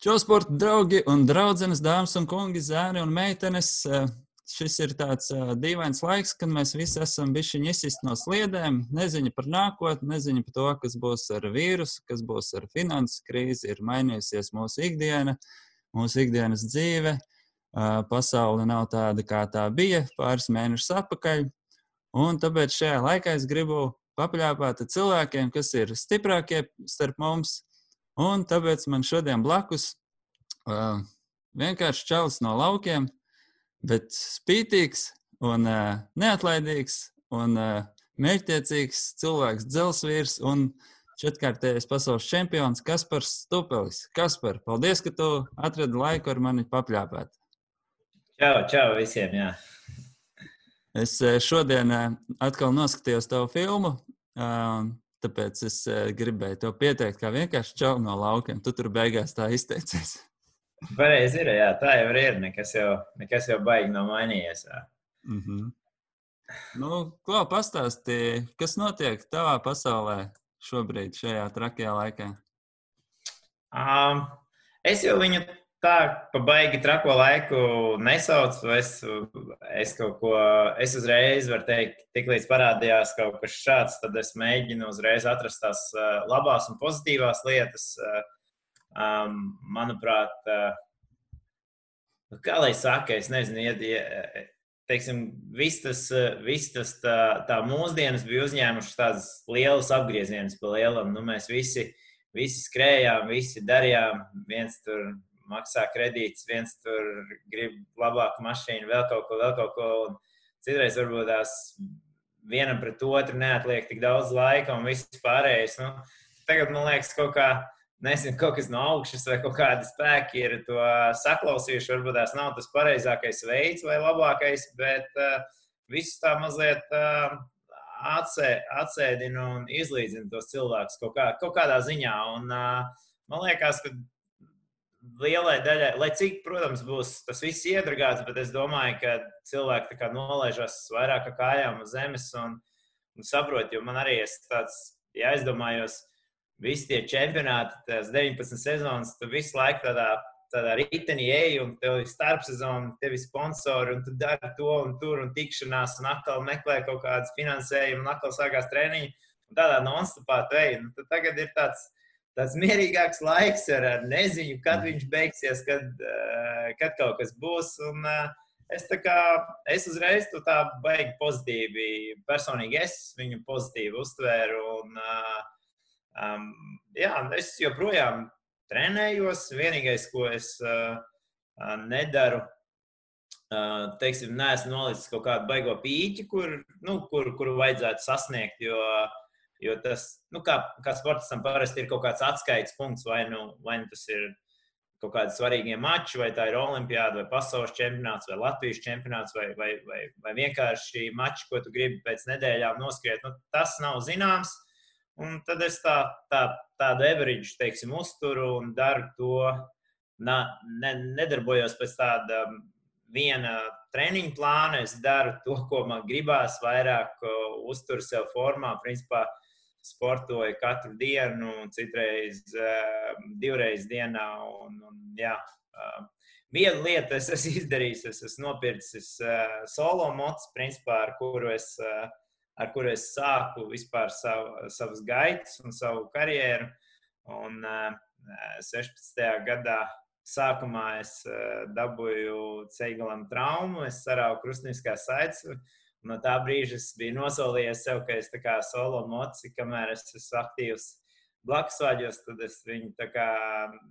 Čau, sporta draugi un draudzenes, dāmas un kungi, zēni un meitenes. Eh, šis ir tāds uh, dīvains laiks, kad mēs visi esam bijuši izsist no sliedēm. Neziņa par nākotni, neziņa par to, kas būs ar vīrusu, kas būs ar finanses krīzi. Ir mainījusies mūsu ikdiena, mūsu ikdienas dzīve. Uh, pasaule nav tāda, kā tā bija pāris mēnešus atpakaļ. Un tāpēc šajā laikā es gribu papļāpāt cilvēkiem, kas ir stiprākie starp mums, Un tāpēc man šodien blakus uh, vienkārši čalis no laukiem, bet spītīgs un uh, neatlaidīgs un uh, mērķtiecīgs cilvēks, dzelzvīrs un četrkārtējais pasaules čempions Kaspars Stupelis. Kaspar, paldies, ka tu atradi laiku ar mani papļāpēt. Čau, čau visiem! Jā. Es šodien atkal noskatījos tavu filmu. Tāpēc es uh, gribēju to pieteikt, kā vienkārši čau no laukiem. Tu tur beigās tā izteicies. Pareizi ir, jā, tā jau ir. Nekas jau, nekas jau baigi nav mainījies. Jā. Mm -hmm. Nu, ko pastāstīja, kas notiek tavā pasaulē šobrīd, šajā trakajā laikā? Um, es jau viņu tā pa baigi trako laiku nesaucu. Es, es kaut ko, es uzreiz varu teikt, tiklīdz parādījās kaut kas šāds, tad es mēģinu uzreiz atrast tās labās un pozitīvās lietas. Um, manuprāt, uh, kā lai saka, es nezinu, ja, teiksim, viss tas, viss tas tā, tā mūsdienas bija uzņēmušas tādas lielas apgriezienus pa lielam. Nu, mēs visi, visi skrējām, visi darījām, viens tur maksā kredītus, viens tur grib labāku mašīnu, vēl kaut ko, vēl kaut ko. Un citreiz varbūt tās vienam pret otru neatliek tik daudz laika un viss pārējais. Nu, tagad man liekas, kaut kā. Nezinu, kaut kas no augšas vai kaut kādi spēki ir to saklausījuši. Varbūt tās nav tas pareizākais veids vai labākais, bet uh, viss tā mazliet uh, atsē, atsēdina un izlīdzina tos cilvēkus kaut, kā, kaut kādā ziņā. Un, uh, man liekas, ka lielai daļai, lai cik, protams, būs tas viss iedragāts, bet es domāju, ka cilvēki nolaižas vairāk kā kājām uz zemes un, un saprot, jo man arī ir tāds, ja aizdomājos, visi tie čempionāti, tās 19 sezonas, tu visu laiku tādā, tādā ritenī ej, un tev ir starpsezona, tev ir sponsori, un tu dari to un tur, un tikšanās, un atkal meklē kaut kādas finansējumu, un atkal sākās treniņi, un tādā non-stopā te ej. Nu, tagad ir tāds, tāds mierīgāks laiks ar, ar neziņu, kad viņš beigsies, kad, uh, kad kaut kas būs. Un, uh, es, kā, es uzreiz to tā baigi pozitīvi, personīgi es viņu pozitīvi uztvēru. Un, uh, um, jā, es joprojām trenējos. Vienīgais, ko es uh, nedaru, uh, teiksim, neesmu nolicis kaut kādu baigo pīķi, kur, nu, kur, kuru vajadzētu sasniegt. Jo, Jo tas, nu, kā, kā sportistam parasti ir kaut kāds atskaites punkts, vai nu, vai nu tas ir kaut kādi svarīgi mači, vai tā ir olimpiāda, vai pasaules čempionāts, vai Latvijas čempionāts, vai, vai, vai, vai vienkārši mači, ko tu gribi pēc nedēļām noskriet. Nu, tas nav zināms. Un tad es tā, tā, tādu average, teiksim, uzturu un daru to. Na, ne, nedarbojos pēc tāda viena treniņa plāna. Es daru to, ko man gribās, vairāk uzturu sev formā. Principā, uh, sportoju katru dienu, citreiz uh, divreiz dienā. Un, un, jā, uh, Vienu lietu es esmu izdarījis, es esmu nopircis uh, solo mocu, principā, ar kuru es, ar kuru es sāku vispār savu, savas gaitas un savu karjeru. Un, uh, 16. gadā sākumā es dabūju ceļgalam traumu, es sarauju krustniskās saites No tā brīža es biju nosolījies sev, ka es kā solo moci, kamēr es esmu aktīvs blakus vaļos, tad es viņu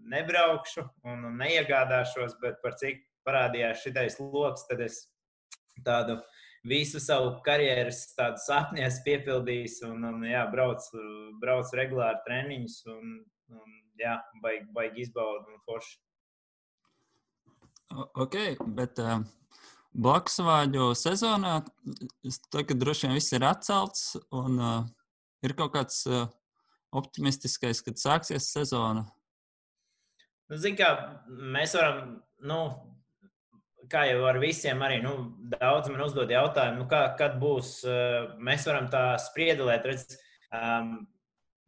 nebraukšu un, un neiegādāšos, bet par cik parādījās šitais lokus, tad es tādu visu savu karjeras sapni esmu piepildījis un, un jā, braucu brauc regulāri treniņus un, un jā, baigi, baigi izbaudu un forši. Ok, bet uh, Blakusvāģu sezonā tagad droši vien viss ir atcelts, un uh, ir kaut kāds uh, optimistiskais, kad sāksies sezona. Nu, Zin, kā, mēs varam, nu, kā jau ar visiem, arī nu, daudz man uzdod jautājumu, nu, kā, kad būs. Uh, mēs varam tā spriedelēt. Redz, um,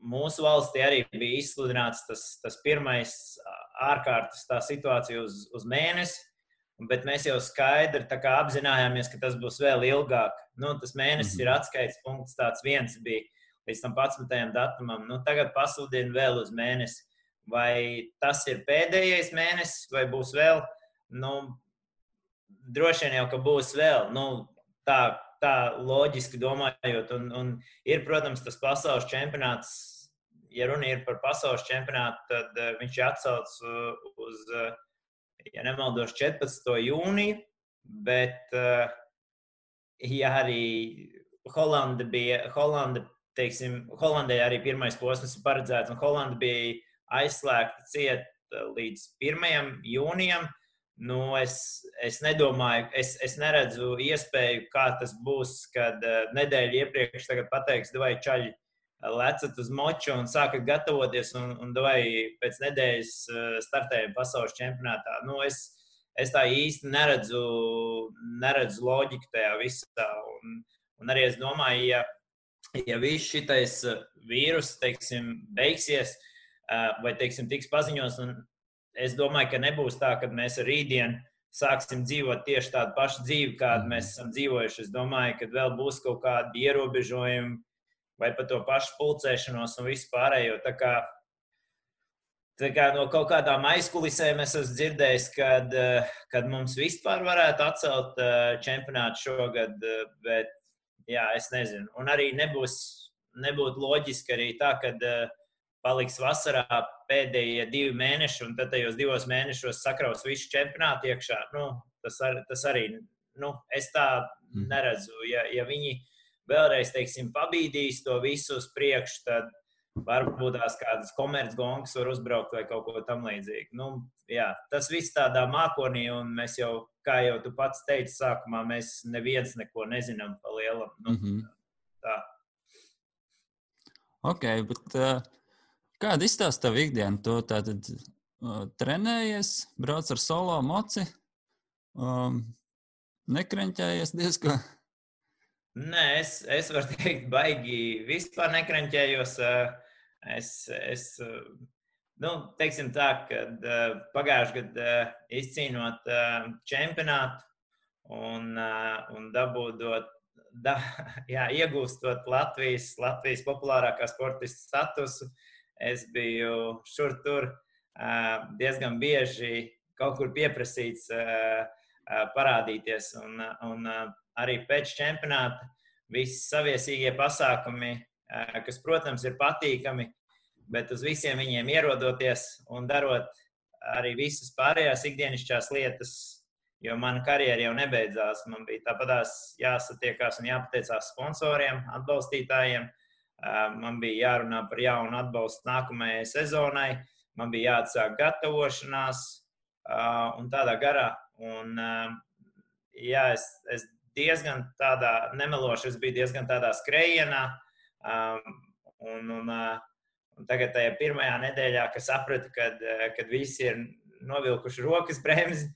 mūsu valstī arī bija izsludināts tas, tas pirmais ārkārtas situācija uz, uz mēnesi, bet mēs jau skaidri apzinājāmies, ka tas būs vēl ilgāk. Nu, tas mēnesis mm -hmm. ir atskaites punkts, tāds viens bija līdz tam 11. datumam. Nu, tagad pasludina vēl uz mēnesi. Vai tas ir pēdējais mēnesis, vai būs vēl? Nu, droši vien jau, ka būs vēl. Nu, tā, tā loģiski domājot, un, un ir, protams, tas pasaules čempionāts ja runa ir par pasaules čempionātu, tad uh, viņš ir atsaucis uh, uz, uh, ja nemaldos, 14. jūniju. Bet, uh, ja arī Holanda bija, Holanda, teiksim, Holandē arī pirmais posms ir paredzēts, un Holanda bija aizslēgta ciet līdz 1. jūnijam. Nu, es, es nedomāju, es, es neredzu iespēju, kā tas būs, kad uh, nedēļa iepriekš pateiks, vai čaļi, lecat uz moču un sākat gatavoties, un, un vai pēc nedēļas eh, startējam pasaules čempionātā. Nu, es, es tā īsti neredzu, neredzu loģiku tajā visā. Un, un arī es domāju, ja, ja viss šis eh, vīrus teiksim, beigsies eh, vai teiksim, tiks paziņots, es domāju, ka nebūs tā, ka mēs rītdien sāksim dzīvot tieši tādu pašu dzīvi, kādu mēs esam dzīvojuši. Es domāju, ka vēl būs kaut kādi ierobežojumi vai par to pašu pulcēšanos un visu pārējo. Tā kā, tā kā no kaut kādām aizkulisēm es esmu dzirdējis, kad, eh, kad mums vispār varētu atcelt eh, čempionātu šogad, eh, bet jā, es nezinu. Un arī nebūs, nebūtu loģiski arī tā, ka paliks vasarā pēdējie divi mēneši, un tad tajos divos mēnešos sakraus visu čempionātu iekšā. Nu, tas, ar, tas arī, nu, es tā mm. neredzu. Ja, ja viņi vēlreiz, teiksim, pabīdīs to visu uz priekšu, tad varbūt tās kādas komercgongas var uzbraukt vai kaut ko tamlīdzīgu. Nu, jā, tas viss tādā mākonī, un mēs jau, kā jau tu pats teici, sākumā mēs neviens neko nezinām pa lielam. Nu, mm -hmm. Tā. Ok, bet uh, kāda izstāsta tavu ikdienu? Tu tātad uh, trenējies, brauc ar solo moci, um, nekreņķējies diezgan Nē, es, es varu teikt, baigi vispār nekranķējos. Es, es nu, teiksim tā, ka eh, pagājušajā gadā izcīnot čempionātu un, un dabūdot, da, jā, iegūstot Latvijas, Latvijas populārākā sportista statusu, es biju šur tur diezgan bieži kaut kur pieprasīts parādīties. Un, un arī pēc čempionāta visi saviesīgie pasākumi, kas, protams, ir patīkami, bet uz visiem viņiem ierodoties un darot arī visas pārējās ikdienišķās lietas, jo mana karjera jau nebeidzās. Man bija tāpatās jāsatiekās un jāpateicās sponsoriem, atbalstītājiem. Man bija jārunā par jaunu atbalstu nākamajai sezonai, man bija jāatsāk gatavošanās un tādā garā. Un, jā, es, es diezgan tādā nemeloši, es biju diezgan tādā skrejienā. Um, un, un, uh, un tagad, tajā pirmajā nedēļā, kad sapratu, kad, uh, kad visi ir novilkuši rokas bremzi,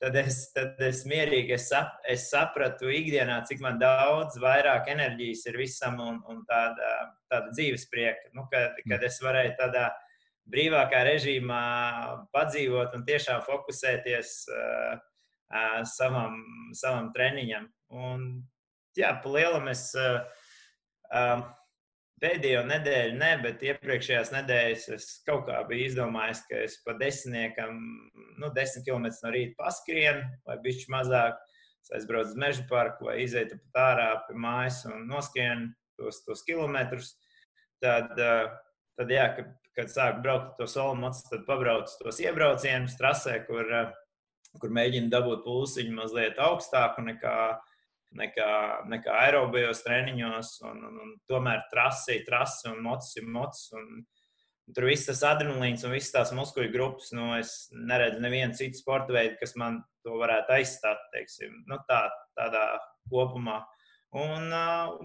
tad es, tad es mierīgi es sap, es sapratu ikdienā, cik man daudz vairāk enerģijas ir visam un, un tāda, tāda dzīves prieka. Nu, kad, kad es varēju tādā brīvākā režīmā padzīvot un tiešām fokusēties uh, uh, savam, savam treniņam. Un, jā, pa lielam es uh, uh, pēdējo nedēļu, ne, bet iepriekšējās nedēļas es kaut kā biju izdomājis, ka es pa desmitniekam, nu, desmit km no rīta paskrienu, vai bišķi mazāk. Es aizbraucu uz meža parku vai izietu pat ārā pie mājas un noskrienu tos, tos kilometrus. Tad, uh, tad jā, kad, kad sāku braukt to soli mocu, tad pabraucu tos iebraucienus trasē, kur, uh, kur mēģinu dabūt pulsiņu mazliet augstāku nekā uh, nekā, nekā aerobijos treniņos. Un, un, un tomēr trasi, trasi un mocis ir mocis. Un, tur viss tas adrenalīns un visas tās muskuļu grupas. Nu, es neredzu nevienu citu sporta veidu, kas man to varētu aizstāt. Teiksim, nu, tā, tādā kopumā. Un, uh,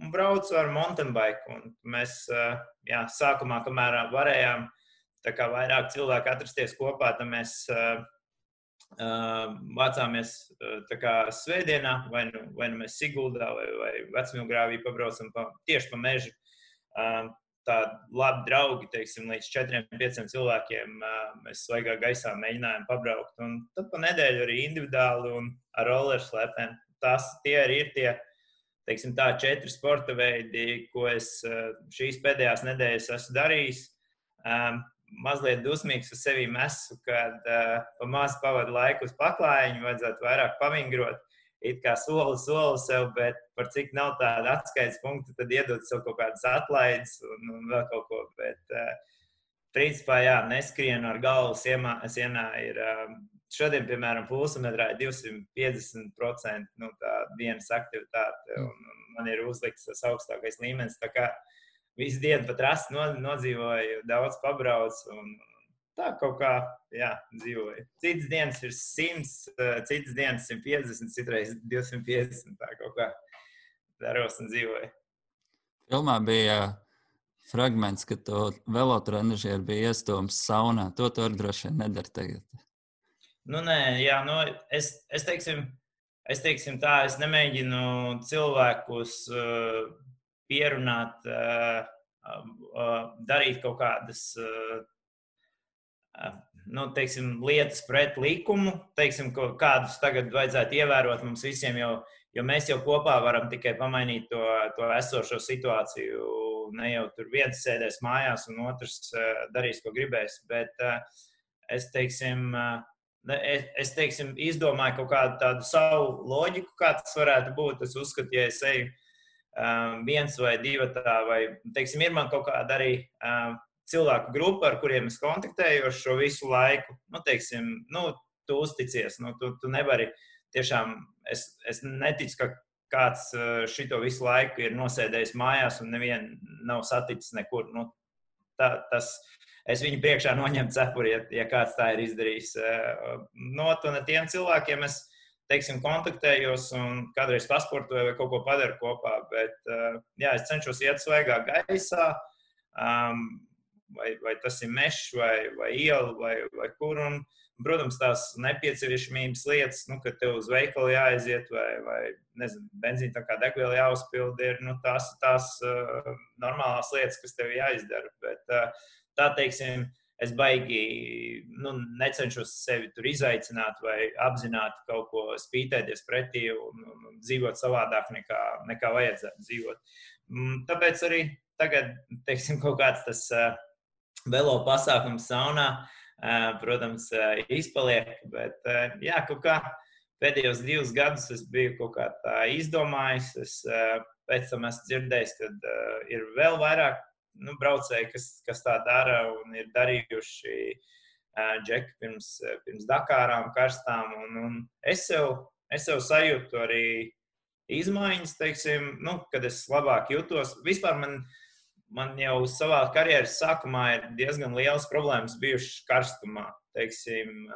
un braucu ar mountain bike. Mēs uh, jā, sākumā, kamēr varējām, tā kā vairāk cilvēku atrasties kopā, tad mēs uh, Mācāmies kā, svētdienā, vai nu, vai nu mēs Siguldā vai, vai Vecmīlgrāvī pabraucam pa, tieši pa mežu. tādi labi draugi, teiksim, līdz 4-5 cilvēkiem. Mēs svaigā gaisā mēģinājām pabraukt. Un tad pa nedēļu arī individuāli un ar roller slēpēm. Tas tie arī ir tie teiksim, tā, četri sporta veidi, ko es šīs pēdējās nedēļas esmu darījis. Mazliet dusmīgs uz sevi esmu, kad uh, pa maz pavadu laiku uz paklājiņu, vajadzētu vairāk pavingrot it kā soli soli sev, bet par cik nav tāda atskaites punkta, tad iedod sev kaut kādas atlaides un, un vēl kaut ko. Bet, uh, principā, jā, neskrienu ar galvu sienā, sienā ir. Um, Šodien, piemēram, pulsmetrā ir 250% nu, dienas aktivitāte, un, un man ir uzlikts tas augstākais līmenis. Visu dienu pat rasti nodzīvoju, daudz pabraucu un, tā kaut kā jā, dzīvoju. Citas dienas ir 100, eh, citas dienas 150, citreiz 250. Tā kaut kā daros un dzīvoju. Filmā bija fragments, ka to velotrenažieru bija iestūmis saunā. To tu arī droši vien nedari tagad. Nu, nē, jā, nu, es, es, teiksim, es teiksim tā, es nemēģinu cilvēkus uh, pierunāt, uh, uh, darīt kaut kādas uh, nu, teiksim, lietas pret likumu, teiksim, kādus tagad vajadzētu ievērot mums visiem, jo, jo mēs jau kopā varam tikai pamainīt to, to esošo situāciju. Ne jau tur viens sēdēs mājās, un otrs darīs, ko gribēs. Bet es, teiksim, es, es teiksim, izdomāju kaut kādu tādu savu loģiku, kā tas varētu būt. Es uzskatu, ja es eju viens vai divi tā, vai, teiksim, ir man kaut kāda arī cilvēku grupa, ar kuriem es kontaktējos šo visu laiku, nu, teiksim, nu, tu uzticies, nu, tu, tu nevari tiešām, es, es neticu, ka kāds eh, šito visu laiku ir nosēdējis mājās un nevienu nav saticis nekur. Nu, tā, tas, es viņu priekšā noņemu cepuri, ja, ja kāds tā ir izdarījis. No no tiem cilvēkiem es teiksim, kontaktējos un kādreiz pasportoju vai kaut ko padaru kopā. Bet eh, jā, es cenšos iet svaigā gaisā. Um, vai, vai tas ir mežs, vai, vai iela, vai, vai kur. Un, protams, tās nepieciešamības lietas, nu, kad tev uz veikalu jāaiziet, vai, vai nezinu, benzīna tā kā degviela jāuzpild, ir nu, tās, tās uh, normālās lietas, kas tev jāizdara. Bet, uh, tā teiksim, es baigi nu, necenšos sevi tur izaicināt vai apzināti kaut ko spītēties pretī un, un, un dzīvot savādāk nekā, nekā vajadzētu dzīvot. Mm, tāpēc arī tagad, teiksim, kaut kāds tas uh, velo pasākums saunā, protams, izpaliek. Bet, jā, kaut kā pēdējos divus gadus es biju kaut kā tā izdomājis. Es pēc tam esmu dzirdējis, ka ir vēl vairāk nu, braucēji, kas, kas tā dara un ir darījuši džeki pirms, pirms Dakārām, karstām. Un, un es, sev, es sev sajūtu arī izmaiņas, teiksim, nu, kad es labāk jūtos. Vispār man man jau savā karjeras sākumā ir diezgan liels problēmas bijušas karstumā. Teiksim,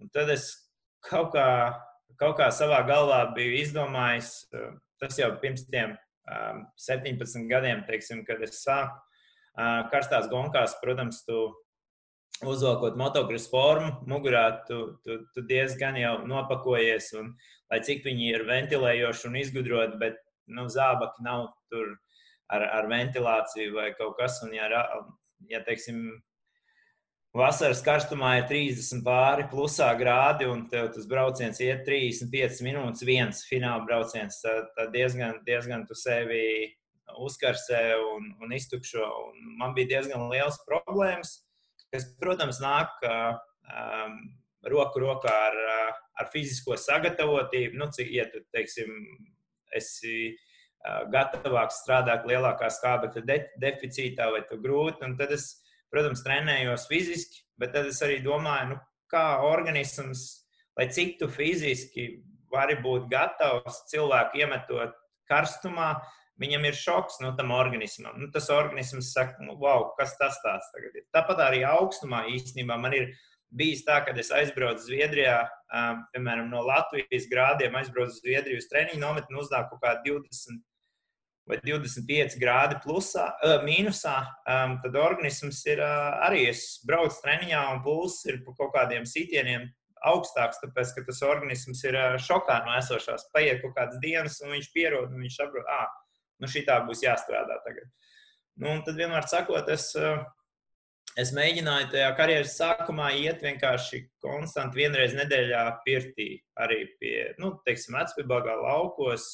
un tad es kaut kā, kaut kā savā galvā biju izdomājis, tas jau pirms tiem 17 gadiem, teiksim, kad es sāku karstās gonkās, protams, tu uzvalkot motocross formu, mugurā tu, tu, tu diezgan jau nopakojies, un lai cik viņi ir ventilējoši un izgudroti, bet nu, zābaki nav tur ar, ar ventilāciju vai kaut kas. Un, ja, ja teiksim, vasaras karstumā ir 30 pāri plusā grādi un tev tas brauciens iet 35 minūtes, viens fināla brauciens, tad, tad diezgan, diezgan tu sevi uzkarsē un, un iztukšo. Un man bija diezgan liels problēmas, kas, protams, nāk um, roku rokā ar, ar fizisko sagatavotību. Nu, cik, ja tu, teiksim, esi gatavāks strādāt lielākā skābekļa de deficītā vai tu grūti. Un tad es, protams, trenējos fiziski, bet tad es arī domāju, nu, kā organisms, lai cik tu fiziski vari būt gatavs cilvēku iemetot karstumā, viņam ir šoks no nu, tam organismam. Nu, tas organisms saka, nu, wow, kas tas tāds tagad ir. Tāpat arī augstumā īstenībā man ir bijis tā, ka es aizbraucu Zviedrijā, piemēram, no Latvijas grādiem, aizbraucu uz Zviedriju uz treniņu nometni, uznāk kaut kā 20 vai 25 grādi plusā, mīnusā, tad organisms ir arī es braucu treniņā un pulss ir pa kaut kādiem sitieniem augstāks, tāpēc ka tas organisms ir šokā no esošās. Paiet kaut kādas dienas, un viņš pierod, un viņš saprot, ah, nu šī tā būs jāstrādā tagad. Nu, un tad vienmēr sakot, es, es mēģināju tajā karjeras sākumā iet vienkārši konstanti vienreiz nedēļā pirtī. Arī pie, nu, teiksim, vecpībāgā laukos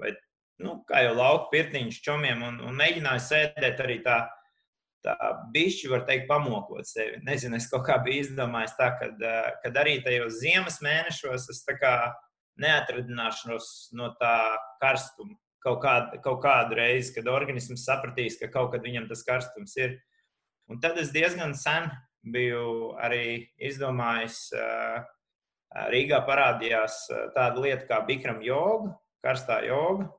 vai, nu, kā jau lauku pirtiņš čomiem un, un mēģināju sēdēt arī tā tā bišķi, var teikt, pamokot sevi. Nezinu, es kaut kā biju izdomājis tā, ka kad arī tajos ziemas mēnešos es tā kā neatradināšanos no tā karstuma. Kaut kādu, kaut kādu reizi, kad organisms sapratīs, ka kaut kad viņam tas karstums ir. Un tad es diezgan sen biju arī izdomājis, Rīgā parādījās tāda lieta kā Bikram joga, karstā joga,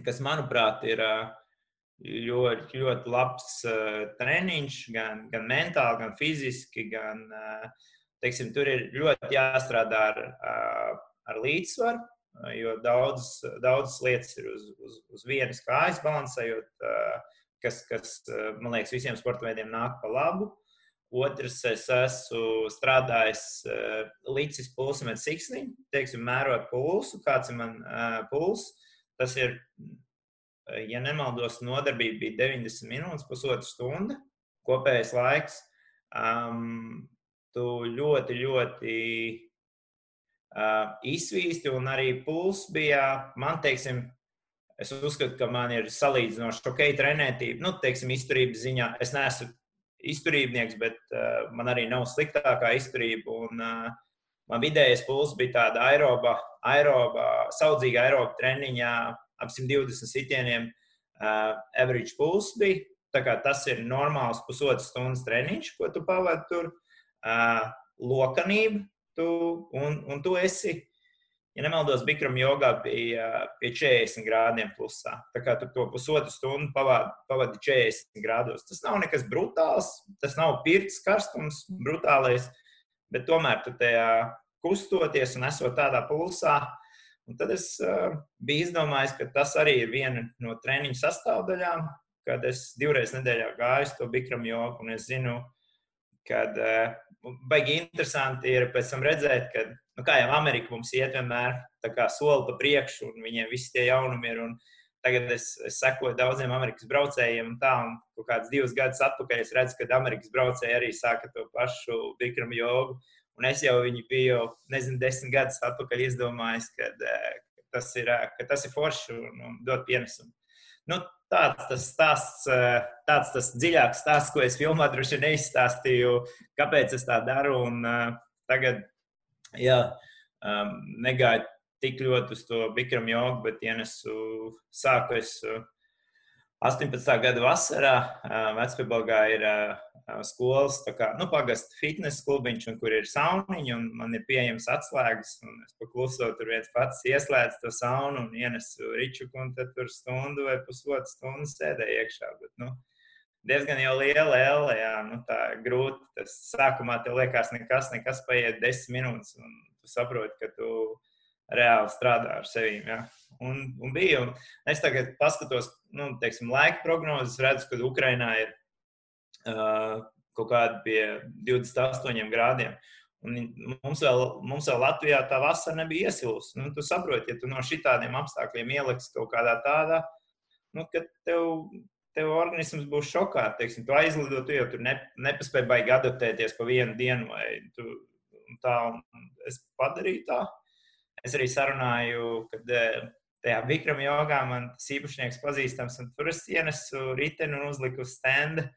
kas, manuprāt, ir ļoti, ļoti labs treniņš, gan, gan mentāli, gan fiziski. Gan, teiksim, tur ir ļoti jāstrādā ar, ar līdzsvaru, jo daudzas daudz lietas ir uz, uz, uz vienas kājas balansējot, kas, kas man liekas, visiem sporta veidiem nāk pa labu. Otrs, es esmu strādājis līdz pulsam ar siksniņu, teiksim, mērot pulsu, kāds ir man uh, puls. Tas ir ja nemaldos, nodarbība bija 90 minūtes, pusotra stunda kopējais laiks. Um, tu ļoti, ļoti uh, izsvīsti, un arī pulss bija, man teiksim, es uzskatu, ka man ir salīdzinoši ok, trenētība, nu, teiksim, izturības ziņā. Es neesmu izturībnieks, bet uh, man arī nav sliktākā izturība. Un, uh, man vidējais pulss bija tāda aeroba, aeroba saudzīga aeroba treniņā ap 120 sitieniem uh, average pulse bija. Tas ir normāls pusotras stundas treniņš, ko tu pavadi tur. Uh, lokanība, tu, un, un tu esi, ja nemaldos, Bikram jogā bija pie 40 grādiem plusā. Tā kā tu to pusotru stundu pavadi, pavadi 40 grādos. Tas nav nekas brutāls, tas nav pirts karstums, brutālais, bet tomēr tu tajā kustoties un esot tādā pulsā, Un tad es uh, biju izdomājis, ka tas arī ir viena no treniņa sastāvdaļām, kad es divreiz nedēļā gāju uz to bikram joku. Un es zinu, ka uh, baigi interesanti ir pēc tam redzēt, ka, nu, kā jau Amerika mums iet vienmēr soli pa priekšu, un viņiem visi tie jaunumi ir. Tagad es, es sekoju daudziem Amerikas braucējiem, un tā, un kaut kāds divus gadus atpakaļ es redzu, ka Amerikas braucēji arī sāka to pašu bikram jogu. Un es jau viņu biju, nezinu, desmit gadus atpakaļ izdomājis, kad, eh, ka tas ir, eh, ka tas ir forši un, un dot pienesumu. Nu, tāds tas stāsts, eh, tāds tas dziļāks stāsts, ko es filmā droši neizstāstīju, kāpēc es tā daru. Un, uh, tagad, jā, um, negāju tik ļoti uz to bikram jogu, bet ienesu sāku es. Uh, 18. gada vasarā Vecpēbalgā ir skolas, kā, nu, pagastu fitnesa klubiņš, un kur ir sauniņa, un man ir pieejams atslēgas, es pakluso tur viens pats ieslēdzu to saunu un ienesu ričuku, un tad tur stundu vai pusotru stundu sēdēju iekšā. Bet, nu, diezgan jau liela elle, jā, nu, tā grūti. Tas sākumā tev liekas nekas, nekas paiet desmit minūtes, un tu saproti, ka tu reāli strādā ar sevi. Ja? Un, un bija. Un es tagad paskatos, nu, teiksim, laika prognozes, redzu, ka Ukrainā ir uh, kaut kādi pie 28 grādiem. Un mums vēl, mums vēl Latvijā tā vasara nebija iesilusi. Nu, tu saproti, ja tu no šitādiem apstākļiem ieliksi kaut kādā tādā, nu, ka tev, tev organisms būs šokā. Teiksim, tu aizlido, tu jau tur ne, nepaspēji baigi adaptēties pa vienu dienu, tu tā, es padarīju tā. Es arī sarunāju, kad eh, tajā Vikrama jogā man tas īpašnieks pazīstams, un tur es ienesu riteni un uzliku uz stenda.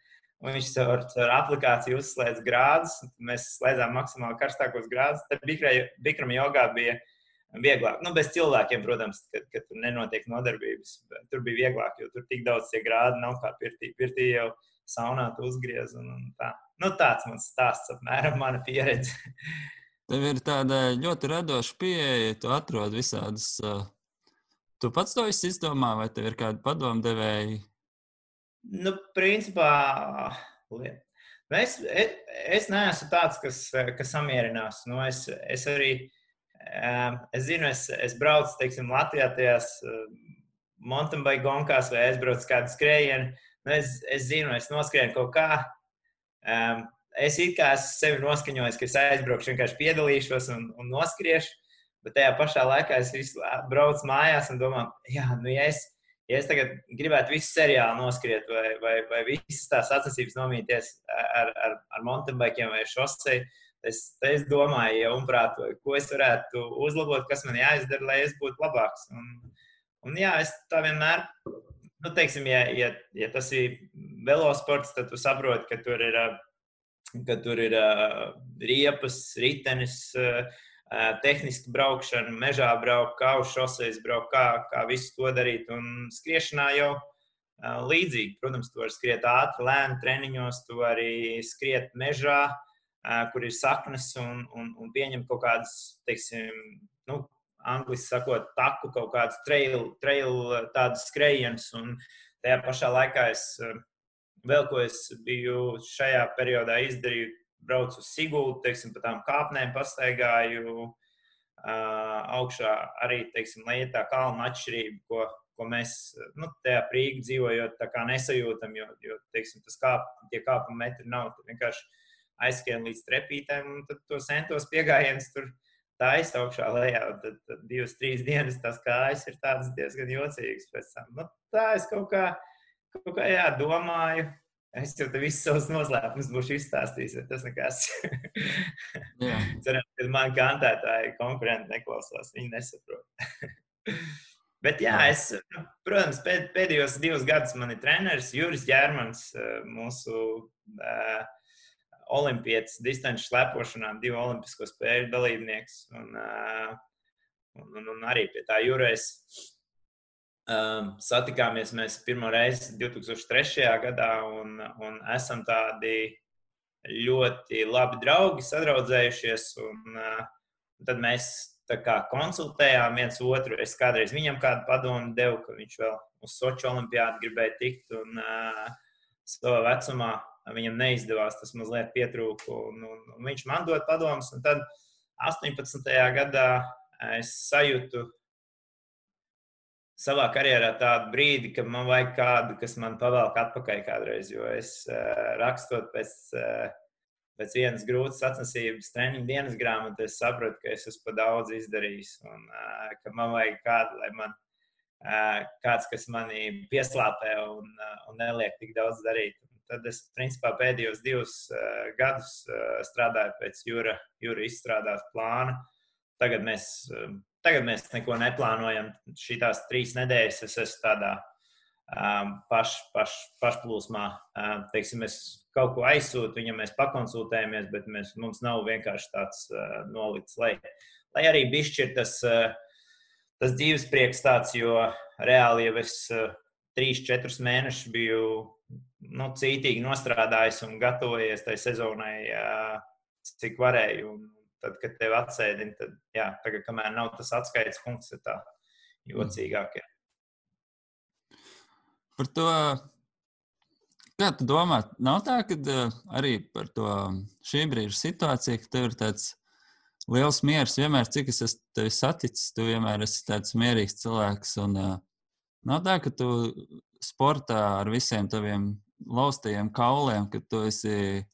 Un viņš caur, caur aplikāciju uzslēdz grādus, mēs slēdzām maksimāli karstākos grādus. Tad Bikrama jogā bija vieglāk. Nu, bez cilvēkiem, protams, kad, kad tur nenotiek nodarbības. Tur bija vieglāk, jo tur tik daudz tie grādi nav kā pirtī. Pirtī jau saunā tu uzgriez un, un tā. Nu, tāds mans stāsts, apmēram mana pieredze. Tev ir tāda ļoti radoša pieeja, tu atrod visādus. Uh, tu pats to izdomā, vai tev ir kādi padomdevēji? Nu, principā, es, es, es neesmu tāds, kas, kas samierinās. Nu, es, es arī, um, es zinu, es, es braucu, teiksim, Latvijā tajās mountain bike gonkās vai es braucu kādu skrējienu. Nu, es, es zinu, es noskrienu kaut kā. Um, es it kā sevi noskaņojis, ka es aizbraukšu, vienkārši piedalīšos un, un noskriešu. Bet tajā pašā laikā es visu braucu mājās un domāju, jā, nu, ja es, ja es tagad gribētu visu seriālu noskriet, vai, vai, vai visas tās sacensības nomīties ar, ar, ar mountainbikiem vai šosei, es, es domāju, ja umprāt, ko es varētu uzlabot, kas man jāizdara, lai es būtu labāks. Un, un jā, es tā vienmēr, nu, teiksim, ja, ja, ja tas ir velosports, tad tu saproti, ka tur ir, ka tur ir riepas, ritenis. Tehniski braukšana, mežā braukt, kā uz šoseis braukt, kā, kā visu to darīt. Un skriešanā jau līdzīgi. Protams, tu vari skriet ātri, lēni treniņos, tu vari skriet mežā, kur ir saknes un, un, un pieņemt kaut kādas, teiksim, nu, angliski sakot, taku, kaut kādas trail, trail tādas skrejienas. Un tajā pašā laikā es vēl ko es biju šajā periodā izdarīju, braucu uz Sigūdu, teiksim, pa tām kāpnēm pastaigāju uh, augšā arī, teiksim, tā kalna atšķirība, ko, ko mēs, nu, tajā prīgi dzīvojot, nesajūtam, jo, jo teiksim, tas kāp, tie kāpuma metri nav, vienkārši aizskrien līdz trepītēm, un tad tos centos piegājienus tur taisa augšā lejā, tad, tad divas, trīs dienas tās kājas ir diezgan tam. Nu, tā es kaut kā, kaut kā jā, domāju, Es jau te visus savus noslēpumus būšu izstāstījis, tas nekas. Cerams, ka man kantētāji konkurenti neklausās, viņi nesaprot. bet jā, es, protams, pēd, pēdējos divus gadus man ir treneris Juris Ģermans, eh, mūsu uh, olimpietis distanču slepošanā, divu olimpisko spēļu dalībnieks. Un, uh, un, un, un arī pie tā jūrais satikāmies mēs pirmo reizi 2003. gadā un, un esam tādi ļoti labi draugi, sadraudzējušies. Un, uh, tad mēs kā, konsultējām viens otru. Es kādreiz viņam kādu padomu devu, ka viņš vēl uz Sochi olimpiādu gribēja tikt. Un, uh, savā vecumā viņam neizdevās, tas mazliet pietrūka. Un, un, un viņš man dod padomus. Tad 18. gadā es sajūtu savā karjerā tādu brīdi, ka man vajag kādu, kas man pavelk atpakaļ kādreiz. Jo es uh, rakstot pēc, uh, pēc vienas grūtas sacensības treniņa dienas grāmatas, es sapratu, ka es esmu pa daudz izdarījis un uh, ka man vajag kādu, lai man kāds, kas mani pieslāpē un, un neliek tik daudz darīt. Tad es principā pēdējos divus gadus strādāju pēc jūra, jūra izstrādāt plāna. Tagad mēs Tagad mēs neko neplānojam. Šīs trīs nedēļas es esmu tādā um, paš, paš, pašplūsmā. Um, teiksim, es kaut ko aizsūtu viņam, mēs pakonsultējamies, bet mēs, mums nav vienkārši tāds uh, nolikts, lai, lai arī bišķi ir tas, uh, tas dzīves prieks tāds, jo reāli jau es uh, trīs, četrus mēnešus biju nu, cītīgi nostrādājis un gatavojies tai sezonai, cik varēju. Un, tad, kad tevi atsēdina, tad, jā, tagad, kamēr nav tas atskaites punkts, ir tā jocīgākie. Par to, kā tu domā, nav tā, ka uh, arī par to šī brīža situāciju, ka tev ir tāds liels miers, vienmēr, cik es esmu tevi saticis, tu vienmēr esi tāds mierīgs cilvēks. Un, uh, nav tā, ka tu sportā ar visiem taviem laustajiem kauliem, ka tu esi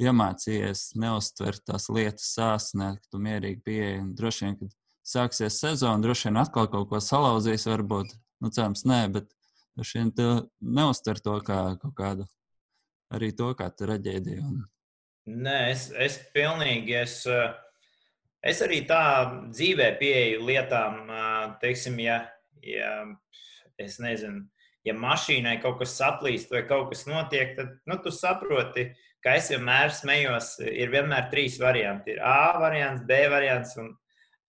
iemācījies neuztvert tās lietas sāsnē, ka tu mierīgi pieeji. Droši vien, kad sāksies sezona, droši vien atkal kaut ko salauzīs, varbūt, nu, cerams, nē, bet droši vien tu neuztver to kā kaut kādu, arī to kā traģēdiju. Un... Nē, es, es pilnīgi, es, es arī tā dzīvē pieeju lietām, teiksim, ja, ja es nezinu, ja mašīnai kaut kas saplīst vai kaut kas notiek, tad, nu, tu saproti, kā es vienmēr smējos, ir vienmēr trīs varianti. Ir A variants, B variants un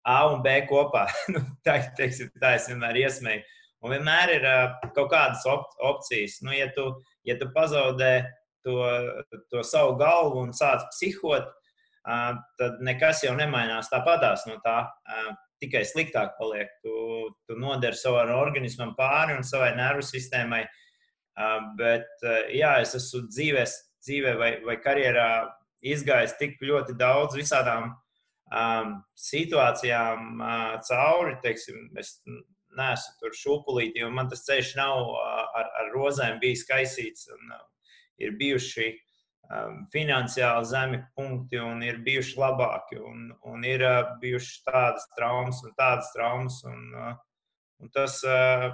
A un B kopā. Nu, tā, teiksim, tā es vienmēr iesmēju. Un vienmēr ir kaut kādas op opcijas. Nu, ja, tu, ja tu pazaudē to, to savu galvu un sāc psihot, tad nekas jau nemainās. Tāpatās no tā tikai sliktāk paliek. Tu, tu nodari savam organismam pāri un savai nervu sistēmai. Bet, jā, es esmu dzīvēs dzīvē vai, vai karjerā izgājis tik ļoti daudz visādām um, situācijām uh, cauri. Teiksim, es neesmu tur šūpulīti, jo man tas ceļš nav uh, ar, ar rozēm bijis kaisīts. Un, uh, ir bijuši um, finansiāli zemi punkti, un ir bijuši labāki, un, un ir uh, bijušas tādas traumas un tādas traumas. Un, uh, un tas, uh,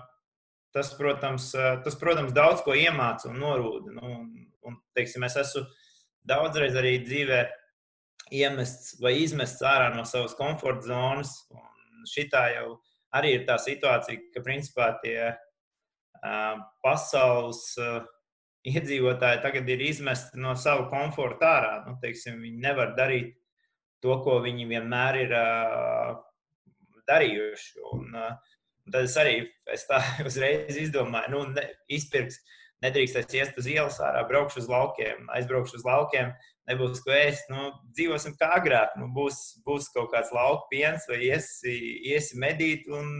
tas, protams, tas, protams, daudz ko iemāca un norūda. Nu, un, un, teiksim, es esmu daudzreiz arī dzīvē iemests vai izmests ārā no savas komforta zonas. Šitā jau arī ir tā situācija, ka principā tie uh, pasaules uh, iedzīvotāji tagad ir izmesti no sava komforta ārā. Nu, teiksim, viņi nevar darīt to, ko viņi vienmēr ir uh, darījuši. Un, uh, tad es arī es tā uzreiz izdomāju, nu, ne, izpirks, nedrīkstēs iest uz ielas ārā, braukšu uz laukiem, aizbraukšu uz laukiem, nebūs ko ēst. Nu, dzīvosim kā agrāk. Nu, būs, būs kaut kāds lauka piens, vai iesi, iesi medīt un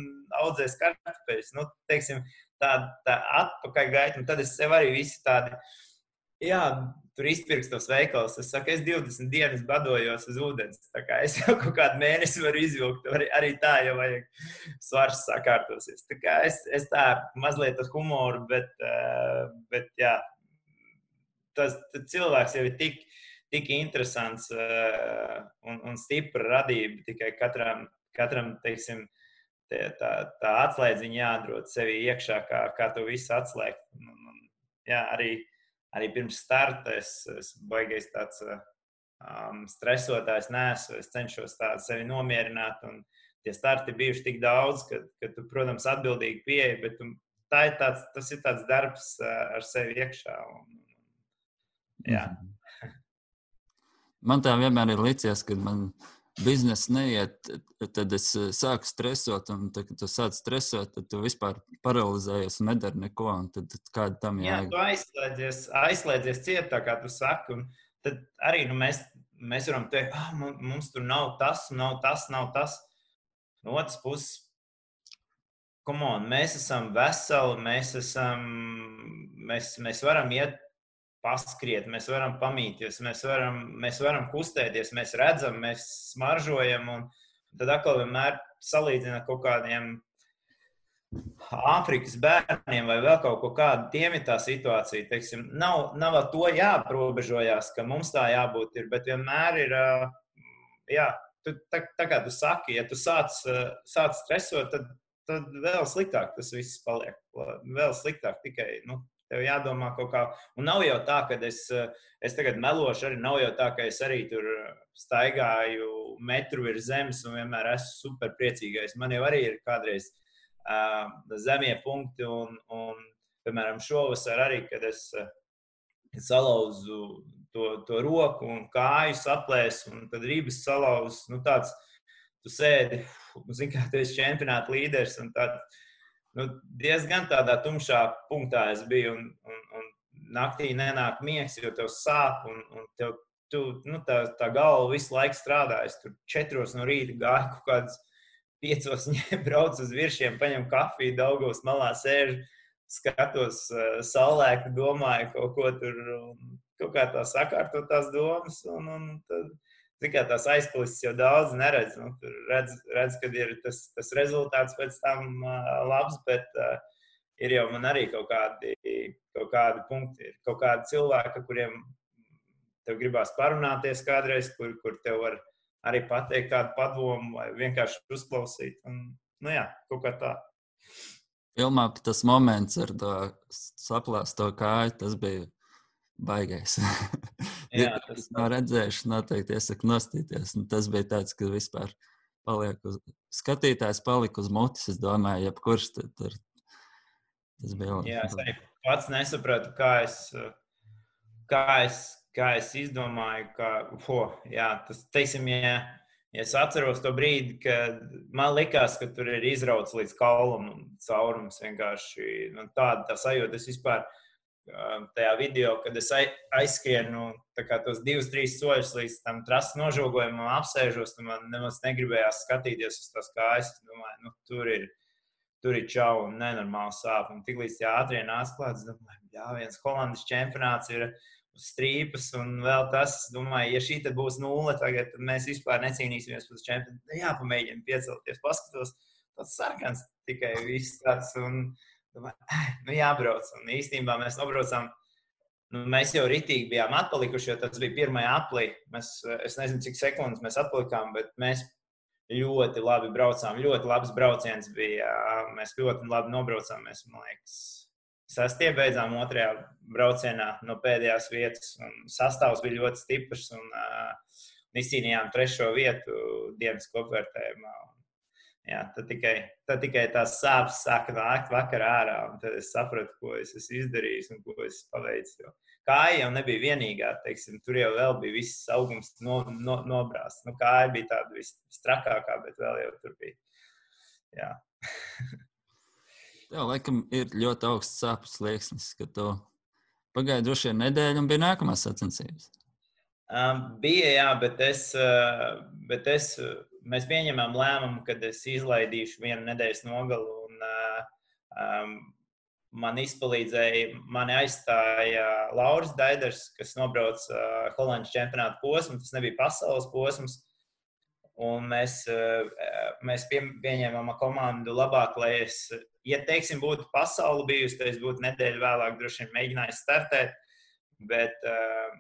audzēs kartupeļus. Nu, teiksim, tā, tā atpakaļ gaita, un tad es sev arī visi tādi. Jā, tur izpirks tos veikals. Es saku, es 20 dienas badojos uz ūdens. Es jau kaut kādu mēnesi varu izvilkt, arī, arī tā jau vajag svars sakārtosies. Es, es tā mazliet ar humoru, bet, uh, bet jā, tas cilvēks jau ir tik, tik interesants uh, un, un stipra radība. Tikai katram, katram teiksim, tie, tā, tā atslēdziņa jādod sevi iekšā, kā, kā to visu atslēgt. Un, un, jā, arī arī pirms starta es esmu baigais tāds um, stresotājs, nesu. Es cenšos tādu sevi nomierināt. Un tie starti bijuši tik daudz, ka, ka tu, protams, atbildīgi pieeji, bet tu, ir tāds, tas ir tāds darbs uh, ar sevi iekšā. Un, jā. Mhm. Man tā vienmēr ir licies, ka man biznesa neiet, tad es sāku stresot, un tad, kad tu sāc stresot, tad tu vispār paralizējies un nedari neko. Tad, tad kāda tam jāiet? Jā, tu aizslēdzies, aizslēdzies cietā, kā tu saki. Un tad arī nu, mēs, mēs varam teikt, ah, mums tur nav tas, nav tas, nav tas. No otras puses, on, mēs esam veseli, mēs, esam, mēs, mēs varam iet paskriet, mēs varam pamīties, mēs varam, mēs varam kustēties, mēs redzam, mēs smaržojam. Tad atkal vienmēr salīdzina kaut kādiem Āfrikas bērniem vai vēl kaut ko tādu. Tiem ir tā situācija. Teiksim, nav, nav ar to jāprobežojās, ka mums tā jābūt, ir, bet vienmēr ir. Jā, tu, tā, tā kā tu saki, ja tu sāc, sāc stresot, tad, tad vēl sliktāk tas viss paliek. Vēl sliktāk tikai nu, Tev jādomā kaut kā. Un nav jau tā, ka es, es tagad melošu, arī nav jau tā, ka es arī tur staigāju metru virs zemes un vienmēr esmu super priecīgais. Man jau arī ir kādreiz uh, zemie punkti, un, un piemēram, šovasar arī, kad es uh, salauzu to, to roku un kāju saplēsu, un tad rības salauzu. Nu, tāds, tu sēdi, zini, kā tu esi čempionāta līderis. Tāds, nu, diezgan tādā tumšā punktā es biju. Un, un, un naktī nenāk miegs, jo tev sāp un, un tev, tu, nu, tā, tā galva visu laiku strādā. Es tur četros no rīta gāju kaut kādas piecos, braucu uz virsiem, paņemu kafiju, daugos malā sēžu. Skatos, uh, saulēku, domāju, kaut ko tur, kaut kā tā sakārtot tās domas. Un, un tad, Tikai tās aizkulisēs jau daudz neredz. Nu, tur redz, redz, kad ir tas, tas rezultāts pēc tam labs, bet uh, ir jau man arī kaut kādi, kaut kādi punkti, ir kaut kādi cilvēki, kuriem tev gribās parunāties kādreiz, kur, kur tev var arī pateikt kādu padomu vai vienkārši uzklausīt. Un, nu jā, kaut kā tā. Filmā tas moments ar to saplāsto kāju, tas bija baigais. Jā, tas nav redzējuši, noteikti iesaku nostīties. Un tas bija tāds, ka vispār paliek uz skatītājs, palika uz mutes. Es domāju, jebkurš tur, tur tas bija. Jā, es arī pats nesapratu, kā es, kā es, kā es izdomāju, ka, ho, jā, tas, teiksim, ja, ja es atceros to brīdi, kad man likās, ka tur ir izrauts līdz kaulam un caurums vienkārši, nu, tāda tā sajūta, es vispār tajā video, kad es aizskrienu tos divus, trīs soļus līdz tam trases nožogojumam, apsēžos, un man nemaz negribējās skatīties uz tās kājas. Es domāju, nu, tur ir. Tur ir čau un nenormāli sāp. Un tiklīdz tā ātrie nāca klāt, es domāju, jā, viens holandas čempionāts ir uz strīpas, un vēl tas, domāju, ja šī būs nulle, tagad mēs vispār necīnīsimies par čempionu. Jāpamēģina piecelties, paskatos, tāds sarkans tikai viss tāds. Un, uh, Domāju, nu jābrauc. Un īstenībā mēs nobraucām. Nu, mēs jau ritīgi bijām atpalikuši, jo tas bija pirmā aplī. Mēs, es nezinu, cik sekundes mēs atpalikām, bet mēs ļoti labi braucām. Ļoti labs brauciens bija. Mēs ļoti labi nobraucām. Mēs, man liekas, sastie beidzām otrajā braucienā no pēdējās vietas. Sastāvs bija ļoti stiprs un uh, izcīnījām trešo vietu dienas kopvērtējumā. Jā, tad, tikai, tad tikai tās sāpes sāka nākt vakarā ārā, un tad es sapratu, ko es esmu izdarījis un ko es paveicu. Jo kāja jau nebija vienīgā, teiksim, tur jau bija viss augums no, no, nobrāzts. Nu, kāja bija tāda visstrakākā, bet vēl jau tur bija. Jā. Tev laikam ir ļoti augsts sāpes slieksnis, ka tu pagāji droši vien nedēļu un bija nākamās sacensības. Um, bija, jā, bet es, bet es mēs pieņemam lēmumu, kad es izlaidīšu vienu nedēļas nogalu. Un, um, man izpalīdzēja, mani aizstāja Lauris Daiders, kas nobrauc uh, Holandas čempionāta posmu. Tas nebija pasaules posms. Un mēs, uh, mēs pie, pieņēmām komandu labāk, lai es, ja teiksim, būtu pasaule bijusi, tad es būtu nedēļu vēlāk droši vien mēģinājis startēt. Bet, uh,